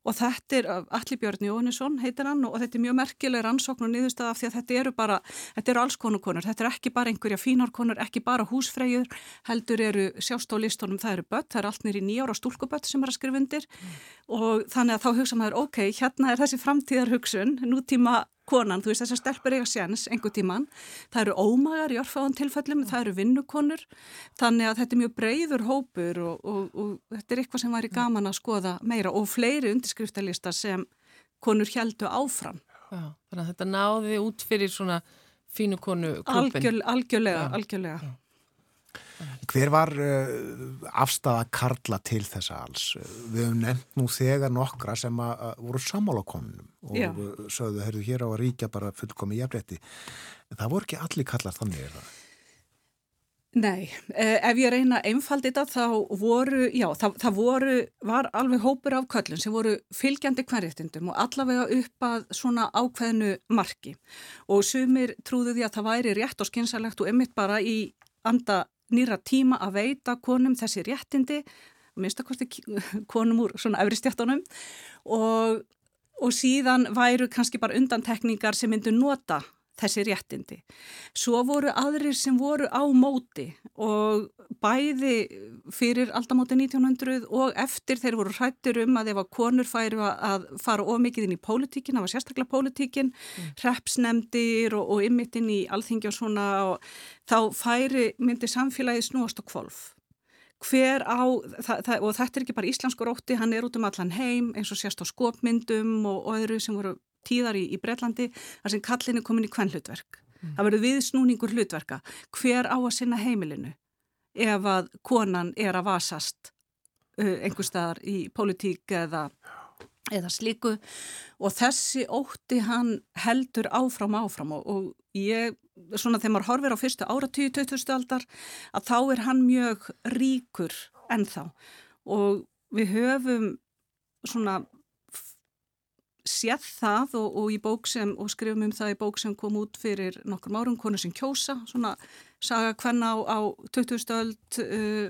og þetta er Alli Björn Jóhannesson heitir hann og þetta er mjög merkileg rannsókn og niðurstað af því að þetta eru bara, þetta eru alls konukonur, þetta er ekki bara einhverja fínarkonur, ekki bara húsfreyjur, heldur eru sjást á listónum, það eru börn, það er allt nýri nýjára stúlkubött sem er að skrifa undir mm. og þannig að þá hugsa maður, ok, hérna er þessi framtíðar hugsun, nútíma konan, þú veist þessar stelpur eiga séns einhver tíman, það eru ómagar í orðfáðan tilfellum, það eru vinnukonur þannig að þetta er mjög breyður hópur og, og, og þetta er eitthvað sem væri gaman að skoða meira og fleiri undirskriftalista sem konur heldu áfram. Já, þannig að þetta náði út fyrir svona fínu konu klubin. Algjör, algjörlega, Já. algjörlega. Já. Hver var uh, afstafa Karla til þessa alls? Við hefum nefnt nú þegar nokkra sem að, að voru sammálakonum og Já. sögðu, herðu, hér á að ríkja bara fullkomi jafnrétti. Það voru ekki allir Karlar þannig, er það? Nei, eh, ef ég reyna einfald þetta þá voru, já, það, það voru, var alveg hópur af köllun sem voru fylgjandi hverjættindum og allavega upp að svona ákveðnu marki og sumir trúðu því að það væri rétt og skynsalegt og ymmit bara í anda nýra tíma að veita konum þessi réttindi, minnstakosti konum úr svona efristjáttunum og, og síðan væru kannski bara undantekningar sem myndu nota þessi réttindi. Svo voru aðrir sem voru á móti og bæði fyrir aldamóti 1900 og eftir þeir voru hrættir um að ef að konur færi að fara ómikið inn í pólitíkin, það var sérstaklega pólitíkin, mm. repsnemdir og, og ymmitinn í alþingi og svona og þá færi myndi samfélagi snúast og kvolf hver á, það, það, og þetta er ekki bara íslensku rótti, hann er út um allan heim eins og sérst á skopmyndum og, og öðru sem voru tíðar í, í Breitlandi þar sem kallin er komin í hvern hlutverk mm. það verður viðsnúningur hlutverka hver á að sinna heimilinu ef að konan er að vasast uh, einhver staðar í politík eða, eða slíku og þessi ótti hann heldur áfram áfram og, og ég svona þegar maður horfir á fyrstu áratíu 20. aldar að þá er hann mjög ríkur ennþá og við höfum svona séð það og, og í bók sem og skrifum um það í bók sem kom út fyrir nokkur árum, konu sem kjósa svona saga hvenna á, á 20. öld uh,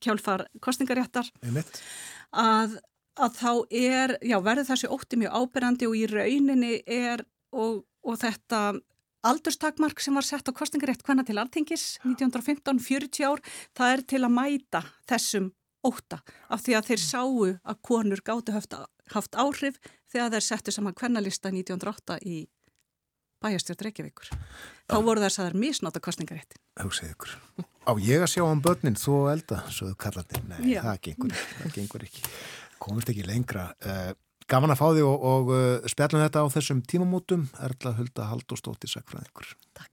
kjálfar kostningaréttar að, að þá er, já verður þessi ótti mjög áberandi og í rauninni er og, og þetta Aldurstakmark sem var sett á kostningarétt hvenna til altingis 1915-40 ár, það er til að mæta þessum óta af því að þeir sáu að konur gáttu haft, áhrif þegar þeir settu saman hvernalista 1908 í bæjastjórn Reykjavíkur. Þá voru þess að það er misnáta kostningarétt. Hugsaðu ykkur. Á ég að sjá á um börnin þú elda, svo þú kallar þig. Nei, Já. það gengur, það gengur ekki. Komist ekki lengra. Uh, Gaman að fá því og, og uh, spjallum þetta á þessum tímamótum. Erla Hulda Haldóstóttir, sakfræðingur. Takk.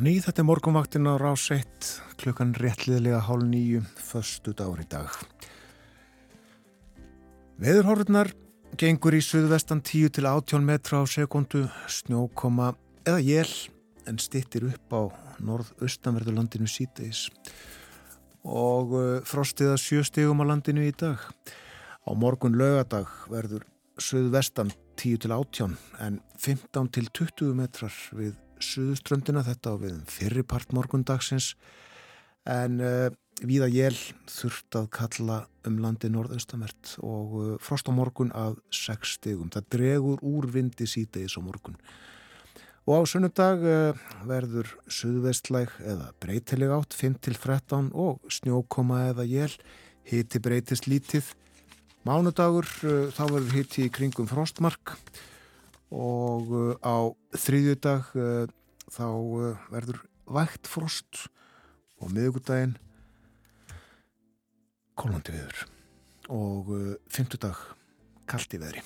Ný, þetta er morgunvaktin á rás 1 klukkan réttliðlega hálf nýju förstu dagur í dag. Veðurhorfurnar gengur í suðvestan 10 til 18 metra á sekundu, snjókoma eða jél en stittir upp á norð-austanverðurlandinu síteis og uh, frostiða sjöstegum á landinu í dag. Á morgun lögadag verður suðvestan 10 til 18 en 15 til 20 metrar við suðuströndina þetta á við fyrirpart morgundagsins en uh, víða jél þurft að kalla um landi norðaustamert og uh, frost á morgun að 6 stegum. Það dregur úr vindi sítegis á morgun. Og á sunnudag uh, verður suðvestlæg eða breytileg átt 5-13 og snjókoma eða jél hiti breytist lítið. Mánudagur þá verður hiti í kringum frostmark og uh, á þriðjudag uh, þá uh, verður vægt frost. Og miðugudaginn kólandi viður og fymtudag kallt í veðri.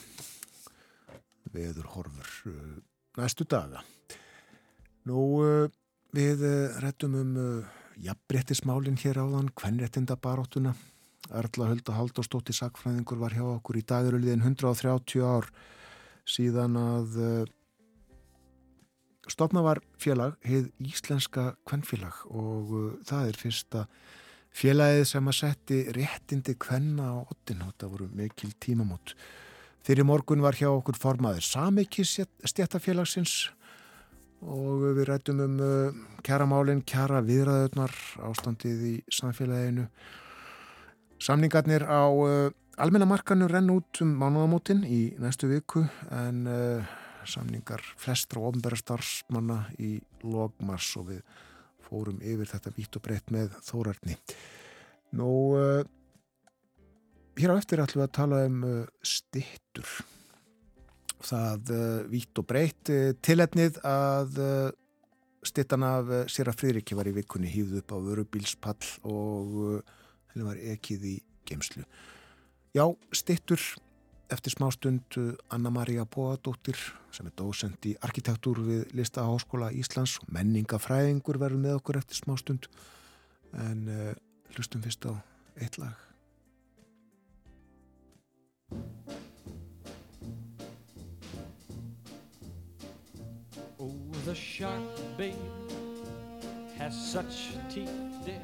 Veður horfur næstu daga. Nú við réttum um jafnbrettismálinn hér áðan hvernréttinda baróttuna Erla Hölda Haldóstóttir Sakfræðingur var hjá okkur. Í daguröliðin 130 ár síðan að uh, stopna var félag, heið Íslenska kvennfélag og uh, það er fyrsta félagið sem að setti réttindi kvenna á ottin þetta voru mikil tímamót. Fyrir morgun var hjá okkur formaður Samiki stjættafélagsins og við rættum um uh, kæramálinn, kæra viðræðunar ástandið í samfélaginu. Samningarnir á Almennamarkanu renn út um mánuðamótin í næstu viku en uh, samningar flestra og ofnbæra starfsmanna í logmars og við fórum yfir þetta vitt og breytt með þórarni. Nú, uh, hér á eftir ætlum við að tala um uh, stittur. það vítt og breytt tilefnið að stittan af Sera Friðriki var í vikunni hýfð upp á vörubílspall og henni var ekið í geimslu. Já, stittur eftir smástund uh, Anna-Maria Bóadóttir sem er dósend í arkitektúr við Listaháskóla Íslands og menningafræðingur verður með okkur eftir smástund en uh, hlustum fyrst á eitt lag. Oh, the shark, babe, has such teeth, dear,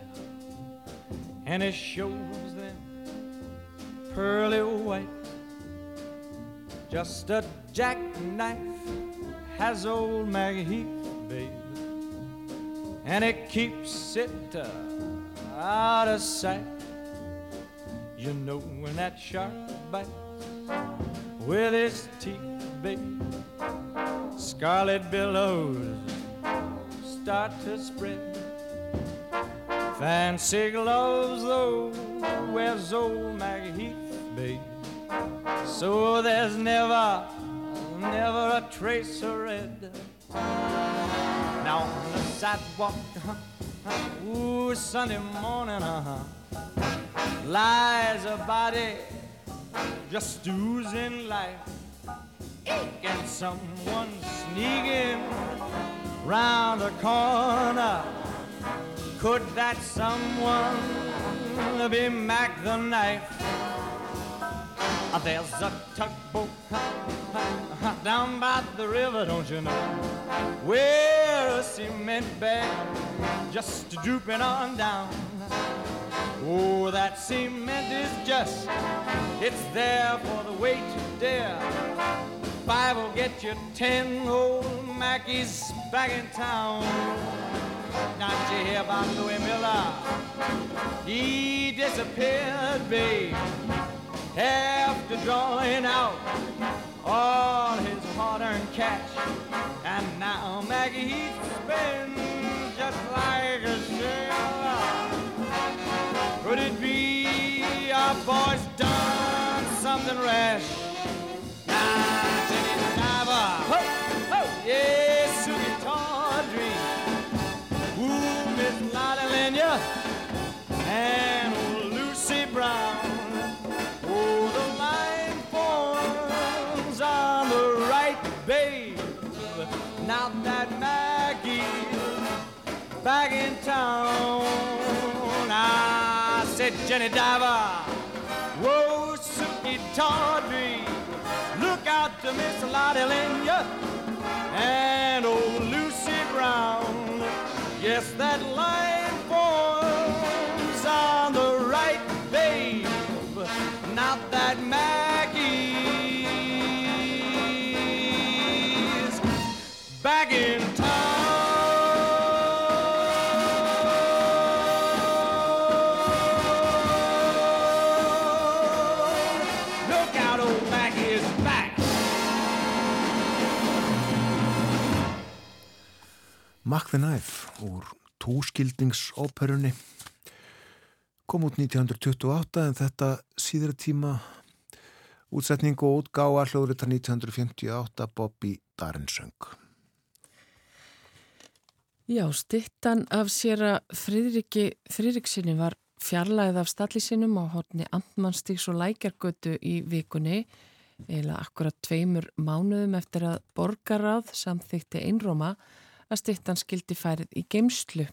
and it shows pearly white. Just a jackknife has old Maggie Heath, babe, and it keeps it uh, out of sight. You know when that shark bites with his teeth, babe scarlet billows start to spread. Fancy gloves, though, wears old Maggie Heath, babe. So there's never, never a trace of red. Now on the sidewalk, uh-huh, ooh, Sunday morning, uh-huh, lies a body just oozing life and someone sneaking round the corner. Could that someone be Mac the knife? Uh, There's a tugboat down by the river, don't you know? Where a cement bag just drooping on down. Oh, that cement is just, it's there for the weight to dare. Five will get you ten old Mackies back in town. Not you hear about Louis Miller? He disappeared, babe, after drawing out all his hard-earned cash. And now Maggie Heath spins just like a sailor. Could it be our boy's done something rash? Said, Jenny Diver, whoa, Suki Tawdry, look out to Miss Lottie Lenya and old Lucy Brown. Yes, that line the Knife úr túskildingsóperunni kom út 1928 en þetta síðra tíma útsetning og útgáa hljóðrita 1958 Bobby Darensöng. Já, stittan af sér að Friðriki Friðriksinni var fjarlæð af stallisinum á horni Antmannstíks og Lækjargötu í vikunni eða akkurat tveimur mánuðum eftir að borgarráð samþykti einróma að stittan skildi færið í geimslu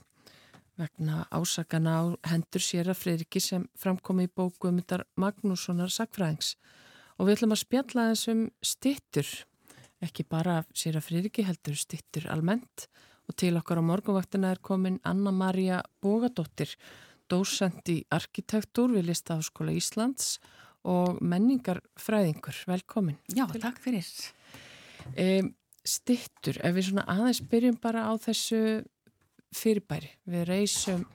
vegna ásakana á hendur sér að Friðriki sem framkomi í bóku um þetta Magnússonar sakfræðings og við ætlum að spjalla þessum stittur ekki bara sér að Friðriki heldur stittur almennt og til okkar á morgunvaktina er komin Anna-Maria Bógadóttir, dósend í arkitektúr við Listaháskóla Íslands og menningarfræðingur. Velkomin. Já, takk fyrir. Um, stittur, ef við svona aðeins byrjum bara á þessu fyrirbæri. Við reysum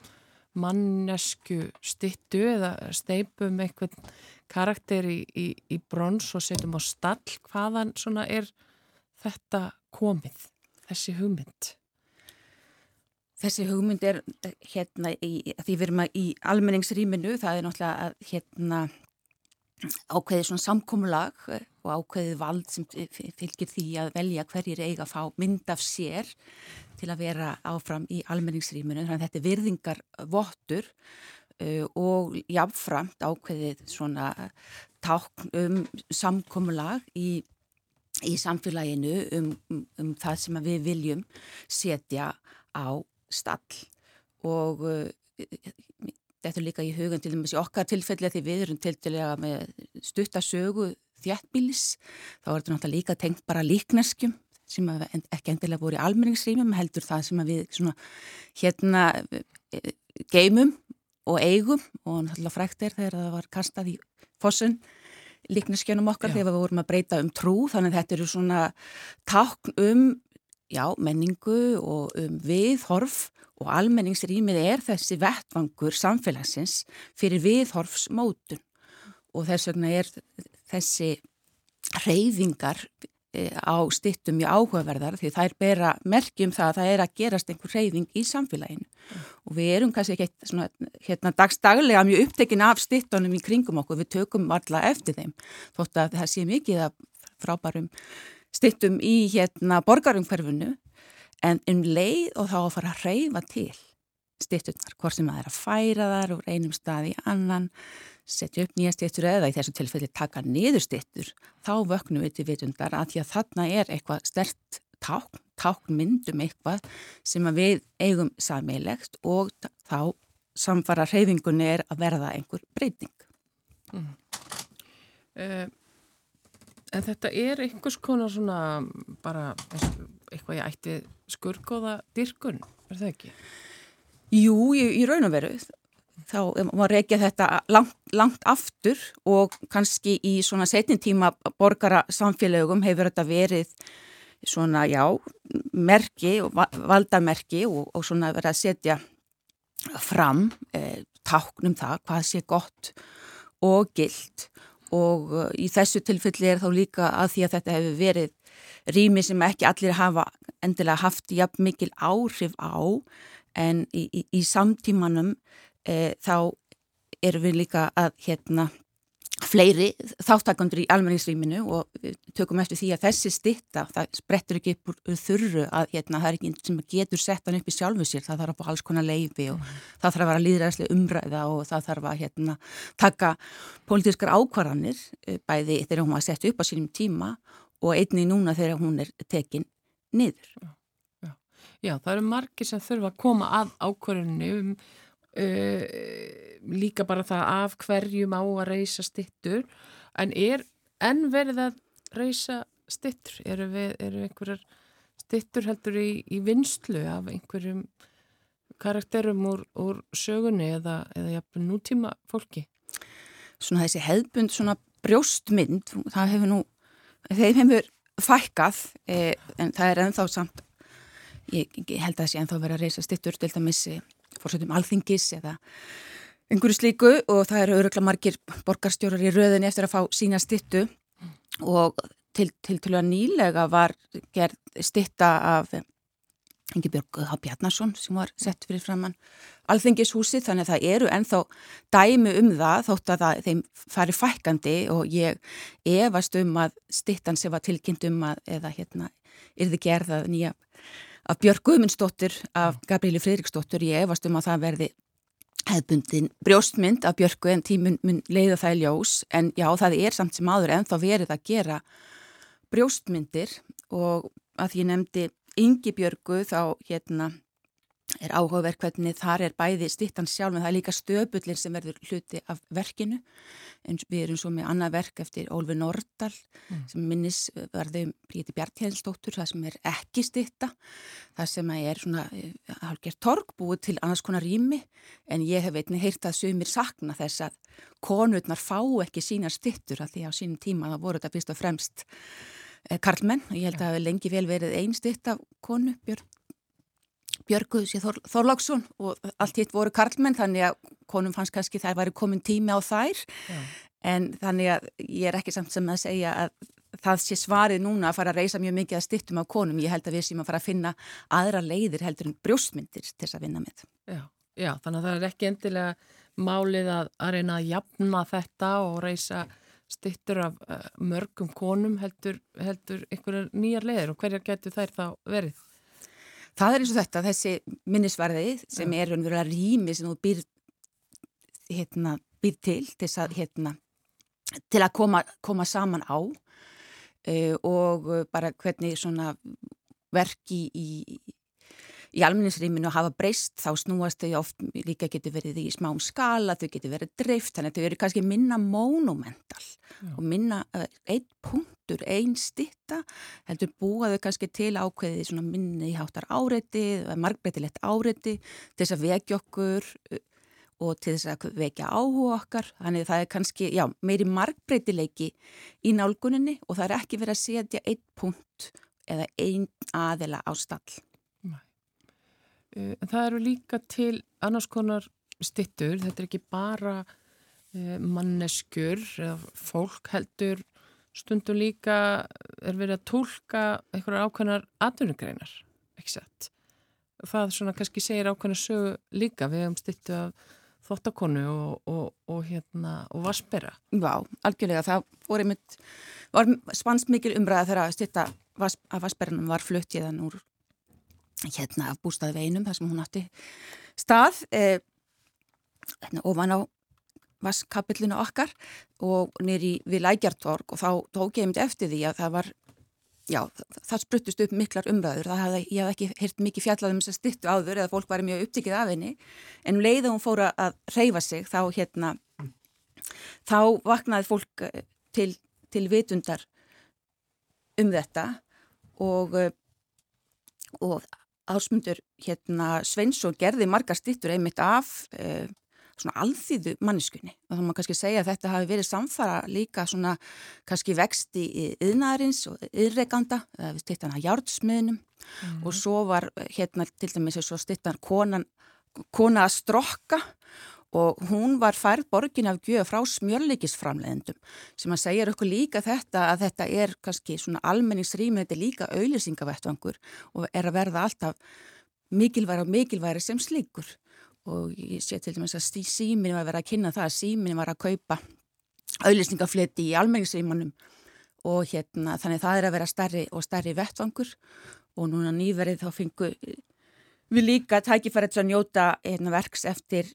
mannesku stittu eða steipum einhvern karakter í, í, í brons og setjum á stall. Hvaðan svona er þetta komið, þessi hugmynd? Þessi hugmynd er eh, hérna í, því við erum að í almenningsrýminu, það er náttúrulega að hérna ákveðið svona samkómulag eh, og ákveðið vald sem fylgir því að velja hverjir eiga að fá mynd af sér til að vera áfram í almenningsrýmunu. Þannig að þetta er virðingar vottur uh, og jáfnframt ákveðið svona tákn um samkómulag í, í samfélaginu um, um, um það sem við viljum setja á stall og uh, þetta er líka í hugan til dæmis í okkar tilfelli því við erum til dælega með stuttasögu þjættbílis þá er þetta náttúrulega líka tengt bara líkneskjum sem ekki endilega voru í almenningsrýmum heldur það sem við svona, hérna e, geimum og eigum og náttúrulega frækt er þegar það var kastað í fossun líkneskjönum okkar já. þegar við vorum að breyta um trú þannig að þetta eru svona takn um já, menningu og um viðhorf og almenningsrýmið er þessi vettvangur samfélagsins fyrir viðhorfsmótun og þess vegna er þessi reyfingar eh, á stittum í áhugaverðar því það er bera merkjum það að það er að gerast einhver reyfing í samfélaginu mm. og við erum kannski ekki svona, hérna dagstaglega mjög upptekin af stittunum í kringum okkur, við tökum alla eftir þeim þótt að það sé mikið að frábærum stittum í hérna borgarumhverfunu en um leið og þá að fara að reyfa til stitturnar, hvort sem að það er að færa þar úr einum stað í annan setja upp nýja stittur eða í þessu tilfelli taka niður stittur, þá vöknum við til vitundar að því að þarna er eitthvað stert tákn, tákn myndum eitthvað sem við eigum sammeilegt og þá samfara reyfingunni er að verða einhver breyting mm. uh, En þetta er einhvers konar svona bara eitthvað ég ætti skurkóða dirkun, er það ekki? Jú, í, í raun og veru þá maður reykja þetta langt, langt aftur og kannski í svona setnintíma borgara samfélögum hefur þetta verið svona, já, merki og valdamerki og, og svona verið að setja fram eh, táknum það hvað sé gott og gilt og eh, í þessu tilfelli er þá líka að því að þetta hefur verið rými sem ekki allir hafa endilega haft jafn mikil áhrif á en í, í, í samtímanum e, þá erum við líka að hérna fleiri þáttakandur í almenningsrýminu og tökum eftir því að þessi stitta, það sprettur ekki upp úr þurru að hérna, það er ekki sem getur sett hann upp í sjálfu sér, það þarf að fá alls konar leifi og mm. það þarf að vera líðræðslega umræða og það þarf að hérna, taka pólitískar ákvarðanir eh, bæði þegar hún var sett upp á sínum tíma og einni núna þegar hún er tekin niður. Já, já. já það eru margir sem þurfa að koma að ákvörðinu um uh, líka bara það af hverjum á að reysa stittur en er enn verið að reysa stittur? Eru, við, eru einhverjar stittur heldur í, í vinslu af einhverjum karakterum úr, úr sögunni eða, eða nútíma fólki? Svona þessi hefðbund, svona brjóstmynd, það hefur nú þeim hefur fækkað eh, en það er ennþá samt ég, ég held að það sé ennþá verið að reysa stittur til dæmis eh, fórsöndum alþingis eða einhverju slíku og það eru örugla margir borgarstjórar í röðinni eftir að fá sína stittu og til, til að nýlega var gerð stitta af Ingi Björg H. Bjarnason sem var sett fyrir framann alþengishúsi þannig að það eru ennþá dæmi um það þótt að það, þeim fari fækandi og ég efast um að stittan sem var tilkynnt um að eða hérna yrði gerðað nýja af Björg Guðmundsdóttir af Gabrieli Fridriksdóttir ég efast um að það verði hefðbundin brjóstmynd af Björgu en tímun mun leiða það í ljós. En já það er samt sem aður ennþá verið að gera brjóstmyndir. Og að ég nefndi Ingi Björgu þá hérna er áhugaverk hvernig þar er bæði stittan sjálf en það er líka stöpullin sem verður hluti af verkinu. En við erum svo með annað verk eftir Ólfi Nordal mm. sem minnis verðum Príti Bjartjæðinsdóttur það sem er ekki stitta það sem er svona hálfgerð torg búið til annars konar rými. En ég hef veitni heyrt að sögumir sakna þess að konurnar fá ekki sína stittur að því á sínum tíma það voru þetta fyrst og fremst Eh, karlmenn. Og ég held að það hefur lengi vel verið einstitt af konu Björg, Björgu Þor, Þorláksson og allt hitt voru karlmenn þannig að konum fannst kannski það væri komin tími á þær Já. en þannig að ég er ekki samt sem að segja að það sé svarið núna að fara að reysa mjög mikið að stittum á konum, ég held að við séum að fara að finna aðra leiðir heldur en brjóstmyndir til þess að vinna með. Já, Já þannig að það er ekki endilega málið að, að reyna að jafna þetta og reysa stittur af uh, mörgum konum heldur, heldur einhverjar nýjar leiðir og hverjar getur þær þá verið? Það er eins og þetta, þessi minnisvarði sem er raunverulega rými sem þú býr, hérna, býr til til að, hérna, til að koma, koma saman á uh, og bara hvernig svona verki í, í almenningsrýminu að hafa breyst þá snúast þau oft líka getur verið í smám skala, þau getur verið dreift þannig að þau eru kannski minna monumental Já. og minna uh, einn punktur, einn stitta heldur búaðu kannski til ákveði svona minni í háttar áreiti margbreytilegt áreiti til þess að vekja okkur uh, og til þess að vekja áhuga okkar þannig það er kannski, já, meiri margbreytileiki í nálguninni og það er ekki verið að setja einn punkt eða einn aðila á stall Eh, en það eru líka til annars konar stittur, þetta er ekki bara eh, manneskur eða fólk heldur stundum líka er verið að tólka einhverjar ákveðnar atvinnugreinar, ekki sett. Það svona kannski segir ákveðnar sögu líka við hefum stittu af þóttakonu og, og, og, hérna, og vaspera. Já, algjörlega, það voru mitt, var spannst mikil umræða þegar að stitta vas, að vasperinum var fluttiðan úr hérna af bústaði veinum þar sem hún átti stað eh, hérna, ofan á vaskapillinu okkar og nýri við Lækjartorg og þá tók ég myndi eftir því að það var já, það spruttust upp miklar umræður. Það hafði, ég hef ekki heyrt mikið fjallað um þess að stittu áður eða fólk var mjög upptikið af henni. En um leið að hún fóra að reyfa sig þá hérna þá vaknaði fólk eh, til, til vitundar um þetta og eh, og ásmundur hérna Sveinsson gerði margar stittur einmitt af eh, svona alþýðu manniskunni og þá má kannski segja að þetta hafi verið samfara líka svona kannski vexti í yðnaðarins og yðreikanda eða við stittan að járdsmiðnum mm. og svo var hérna til dæmis svo stittan konan kona að strokka og hún var færð borgin af gjöf frá smjörleikisframleðendum sem að segja okkur líka þetta að þetta er kannski svona almenningsrými, þetta er líka auðlýsingavettvangur og er að verða alltaf mikilværi og mikilværi sem slíkur. Og ég sé til dæmis að símin var að vera að kynna það að símin var að kaupa auðlýsingafleti í almenningsrýmanum og hérna þannig það er að vera starri og starri vettvangur. Og núna nýverið þá fengu við líka tækifærið að njóta hérna, verks eftir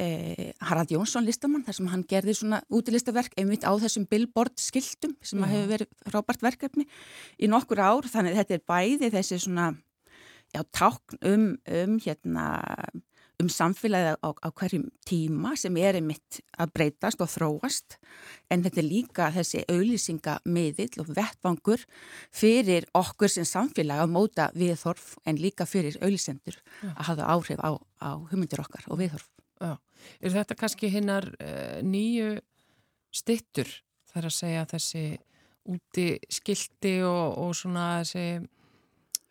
eh, Harald Jónsson listamann þar sem hann gerði svona útilistaverk einmitt á þessum billboard skiltum sem mm. hefur verið frábært verkefni í nokkur ár þannig þetta er bæði þessi svona já, tákn um, um hérna um samfélagið á, á hverjum tíma sem er einmitt að breytast og þróast en þetta er líka þessi auðlýsingamiðill og vettvangur fyrir okkur sem samfélag að móta viðhorf en líka fyrir auðlýsendur ja. að hafa áhrif á, á humundir okkar og viðhorf. Já. Er þetta kannski hinnar uh, nýju stittur þar að segja þessi úti skildi og, og svona þessi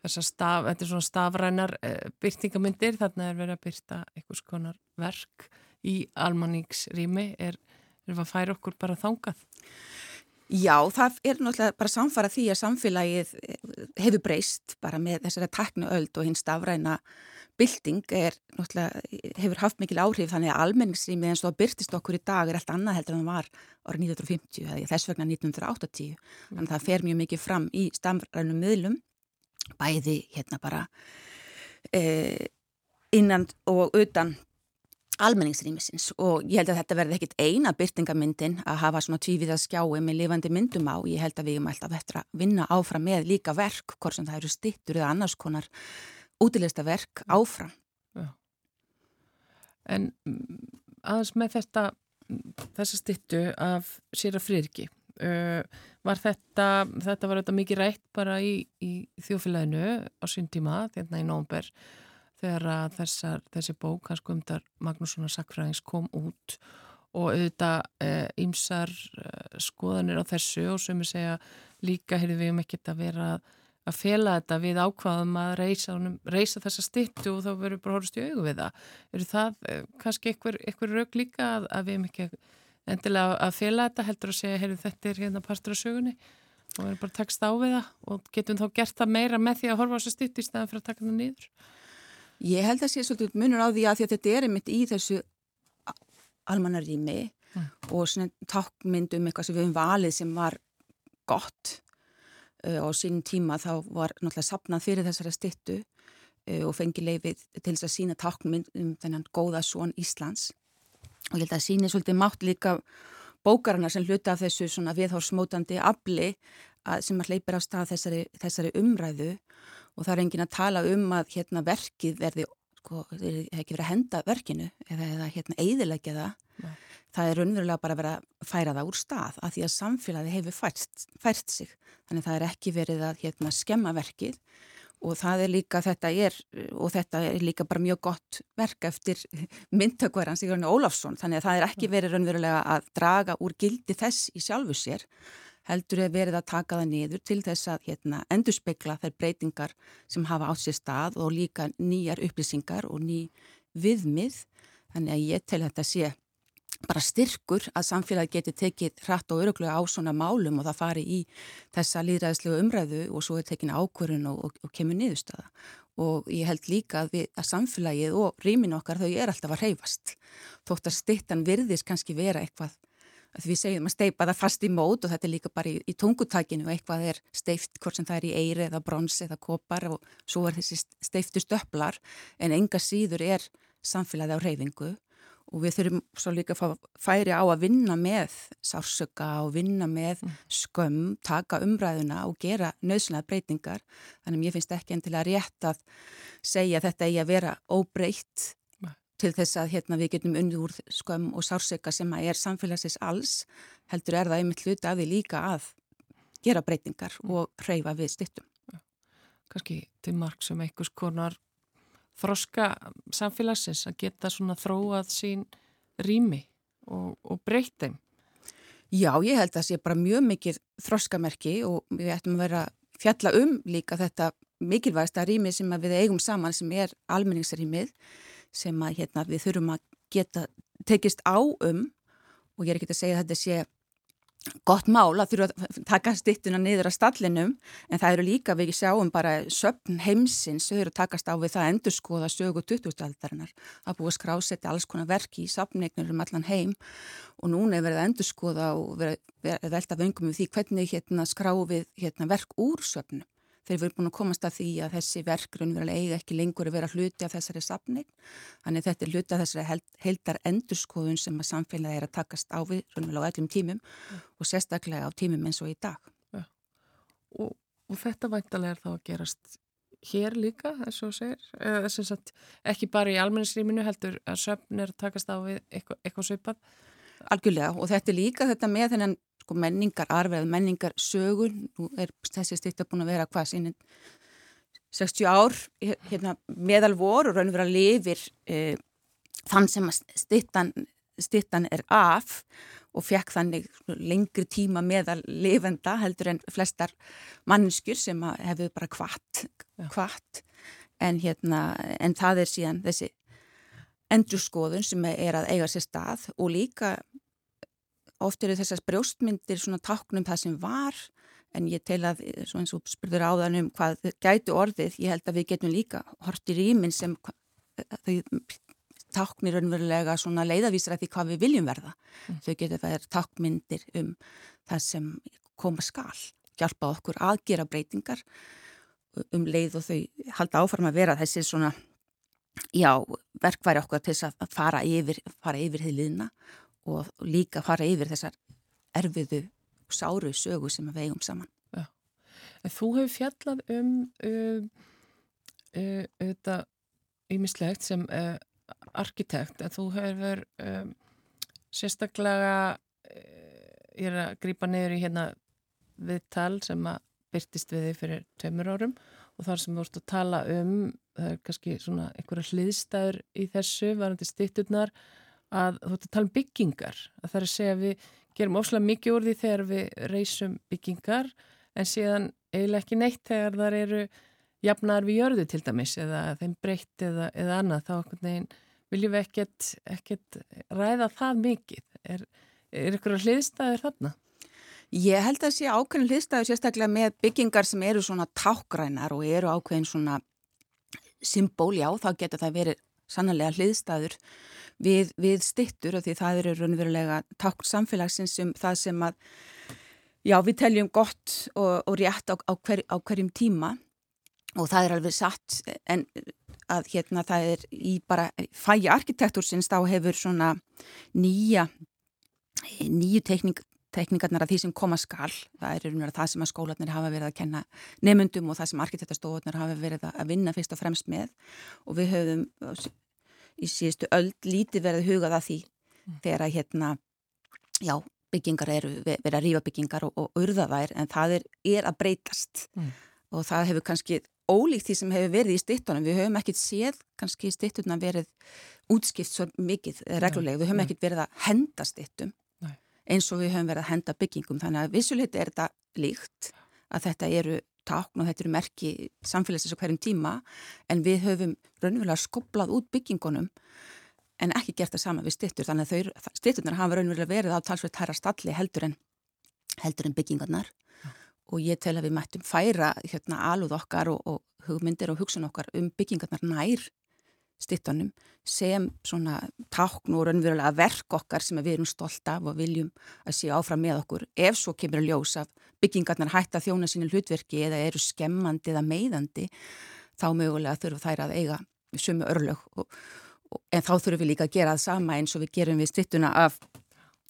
þessar staf, þetta er svona stafrænar uh, byrtingamyndir, þarna er verið að byrta einhvers konar verk í almanningsrými, er, er að færa okkur bara þangað? Já, það er náttúrulega bara samfara því að samfélagið eh, hefur breyst bara með þessari taknu öld og hinn stafræna bylting er hefur haft mikil áhrif þannig að almenningsrými eins og að byrtist okkur í dag er allt annað heldur en það var árið 1950 eða þess vegna 1980 þannig að það fer mjög mikið fram í stamrænum miðlum bæði hérna bara eh, innan og utan almenningsrýmisins. Og ég held að þetta verði ekkit eina byrtingamyndin að hafa svona tvíviða skjái með lifandi myndum á, ég held að við erum alltaf eftir að vinna áfram með líka verk, hvort sem það eru stittur eða annars konar útilegsta verk áfram. Já. En mm, aðeins með þetta, þessa stittu af Sýra Frýrki, uh, var þetta, þetta var þetta mikið rætt bara í, í þjófélaginu á sín tíma, þérna í nómber, þegar þessar, þessi bók, hans komndar Magnússonar Sakfræðings kom út og auðvitað ímsar uh, uh, skoðanir á þessu og sem ég segja líka, heyrðu við um ekkert að vera að að fela þetta við ákvaðum að reysa, reysa þessa stittu og þá verður bara horfst í augu við það. Er það eh, kannski einhver, raug líka að, að við hefum ekki endilega að fela þetta heldur að segja, heyrðu þetta er hérna partur af sögunni og verður bara takst á við það og getum þá gert það meira með því að horfa á þessa stittu í staðan fyrir að taka það nýður? Ég held að sé svolítið munur á því að, því að þetta er einmitt í þessu almannarími og svona tákmynd um eitthvað sem við höfum valið sem var gott uh, og sínum tíma þá var náttúrulega sapnað fyrir þessari styttu uh, og fengi leifið til þess að sína tákmynd um þennan góða svon Íslands og ég held að síni svolítið mátt líka bókarana sem hluta af þessu svona viðhórsmótandi afli sem að hleypir á stað þessari, þessari umræðu og það er engin að tala um að hérna verkið verði, sko, það er ekki verið að henda verkinu eða, eða hérna eiðilegja það. Nei. Það er raunverulega bara verið að færa það úr stað af því að samfélagi hefur fært, fært sig. Þannig það er ekki verið að hérna, skemma verkið og það er líka, þetta er, og þetta er líka bara mjög gott verk eftir myndtökverðan Sigurðan Ólafsson. Þannig að það er ekki verið raunverulega að draga úr gildi þess í sjálfu sér heldur er verið að taka það niður til þess að hérna, endurspegla þær breytingar sem hafa átt sér stað og líka nýjar upplýsingar og ný viðmið. Þannig að ég tel þetta sé bara styrkur að samfélagi geti tekið hratt og öruglega á svona málum og það fari í þessa líðræðislega umræðu og svo er tekin ákvörun og, og, og kemur niðurstöða. Og ég held líka að, við, að samfélagið og rýmin okkar þau er alltaf að reyfast. Þótt að stittan virðis kannski vera eitthvað að við segjum að steipa það fast í mót og þetta er líka bara í, í tungutakinu og eitthvað er steift hvort sem það er í eiri eða brons eða kopar og svo er þessi steiftu stöpplar en enga síður er samfélagi á reyfingu og við þurfum svo líka að færi á að vinna með sársöka og vinna með skömm, taka umræðuna og gera nöðsynlega breytingar. Þannig að ég finnst ekki endilega rétt að segja að þetta eigi að vera óbreytt til þess að hérna, við getum unni úr skömm og sársöka sem að er samfélagsins alls heldur er það einmitt hluti að við líka að gera breytingar og hreyfa við stittum. Kanski til marg sem einhvers konar þroska samfélagsins að geta svona þróað sín rými og, og breytt þeim? Já, ég held að það sé bara mjög mikið þroskamerki og við ættum að vera fjalla um líka þetta mikilvægsta rými sem við eigum saman sem er almenningsrýmið sem að hérna, við þurfum að geta tekist á um og ég er ekki að segja að þetta sé gott mál að þurfa að taka stittuna niður að stallinum en það eru líka við sjáum bara söpn heimsins þau eru takast á við það að endurskoða sögu 2000-aldarinnar að búið að skrásetja alls konar verki í sapneignur um allan heim og núna er verið að endurskoða og verið að velta vöngum við því hvernig hérna, skráum við hérna, verk úr söpnum þegar við erum búin að komast að því að þessi verk raunverulega eiga ekki lengur að vera hluti af þessari sapning. Þannig þetta er hluti af þessari heldar endurskoðun sem að samfélagi er að takast á við raunverulega á öllum tímum ja. og sérstaklega á tímum eins og í dag. Ja. Og, og þetta væntalega er þá að gerast hér líka, þess að að ekki bara í almenningsrýminu heldur að söfn er að takast á við eitthvað, eitthvað svipað? Algjörlega og þetta er líka þetta með þennan sko menningar arfið, menningar sögun, nú er þessi styrta búin að vera hvað sínin 60 ár hérna, meðal vor og raun og vera lifir e, þann sem styrtan, styrtan er af og fekk þannig lengri tíma meðal lifenda heldur en flestar mannskur sem hefur bara kvart, kvart. En, hérna, en það er síðan þessi endurskoðun sem er að eiga sér stað og líka oft eru þessar brjóstmyndir svona taknum það sem var en ég tel að, svo eins og spurður áðan um hvað gætu orðið, ég held að við getum líka hort í rýmin sem þau taknir önverulega svona leiðavísra því hvað við viljum verða. Mm. Þau getur verið takmyndir um það sem koma skal, hjálpa okkur aðgera breytingar um leið og þau halda áfram að vera þessi svona, já, verkværi okkur til þess að fara yfir, fara yfir þið og líka fara yfir þessar erfiðu sáru sögu sem við eigum saman. Já. Þú hefur fjallað um uh, uh, þetta ímislegt sem uh, arkitekt en þú hefur um, sérstaklega uh, ég er að grýpa neyður í hérna viðtal sem að byrtist við þig fyrir tveimur árum og þar sem þú ert að tala um það er kannski svona einhverja hliðstæður í þessu varandi stitturnar að þú ert að tala um byggingar að það er að segja að við gerum ósláð mikið úr því þegar við reysum byggingar en síðan eiginlega ekki neitt þegar þar eru jafnar við jörðu til dæmis eða þeim breytt eða, eða annað þá neginn, viljum við ekkert, ekkert ræða það mikið er, er ykkur að hliðstæður þarna? Ég held að sé ákveðin hliðstæður sérstaklega með byggingar sem eru svona tákgrænar og eru ákveðin svona symbóli á, þá getur það verið sannlega hliðstæður við, við stittur og því það eru raunverulega tákn samfélagsins um það sem að já, við teljum gott og, og rétt á, á, hver, á hverjum tíma. Og það er alveg satt en að hérna það er í bara fæja arkitektursins þá hefur svona nýja nýju tekning, tekningarnar af því sem koma skal, það er það sem að skólanir hafa verið að kenna nefnundum og það sem arkitektastofunar hafa verið að vinna fyrst og fremst með. Og við höfum í síðustu öll lítið verið hugað að því mm. þegar að hérna já, byggingar eru, verið að rífa byggingar og, og urða þær en það er, er að breytast mm. og það hefur kannski ólíkt því sem hefur verið í stittunum. Við höfum ekkert séð kannski í stittunum verið útskipt svo mikið reglulega. Við höfum ekkert verið að henda stittum eins og við höfum verið að henda byggingum. Þannig að vissulegt er þetta líkt að þetta eru takn og þetta eru merki samfélagsins á hverjum tíma en við höfum raunverulega skoblað út byggingunum en ekki gert það sama við stittur. Þannig að stitturnar hafa raunverulega verið á talsveit hæra stalli heldur en, heldur en byggingarnar og ég tel að við mættum færa hérna alúð okkar og, og hugmyndir og hugsun okkar um byggingarnar nær stittanum sem svona tákn og raunverulega verk okkar sem við erum stolt af og viljum að sé áfram með okkur. Ef svo kemur að ljósa byggingarnar hætta þjóna sínu hlutverki eða eru skemmandi eða meiðandi þá mögulega þurfum þær að eiga sumu örlög og, og, en þá þurfum við líka að gera það sama eins og við gerum við stittuna af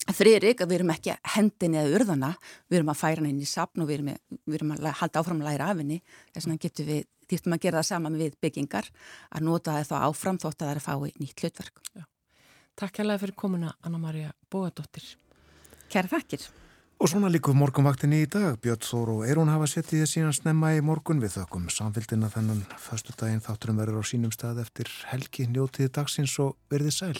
Friðrik að við erum ekki hendin eða urðana, við erum að færa henni í sapn og við erum, við erum að halda áfram að læra af henni, þess vegna getum við þýttum að gera það saman við byggingar að nota það þá áfram þótt að það er að fá í nýtt hlutverk. Já. Takk hérlega fyrir komuna Anna-Maria Bóadóttir. Kæra þakkir. Og svona líku morgunvaktinni í dag, Björn Þór og Eirún hafa settið þess síðan snemma í morgun við þökkum samfélgina þennan förstu daginn þátturum verður á sínum stað eftir helgi njótiði dagsins og verði sæl.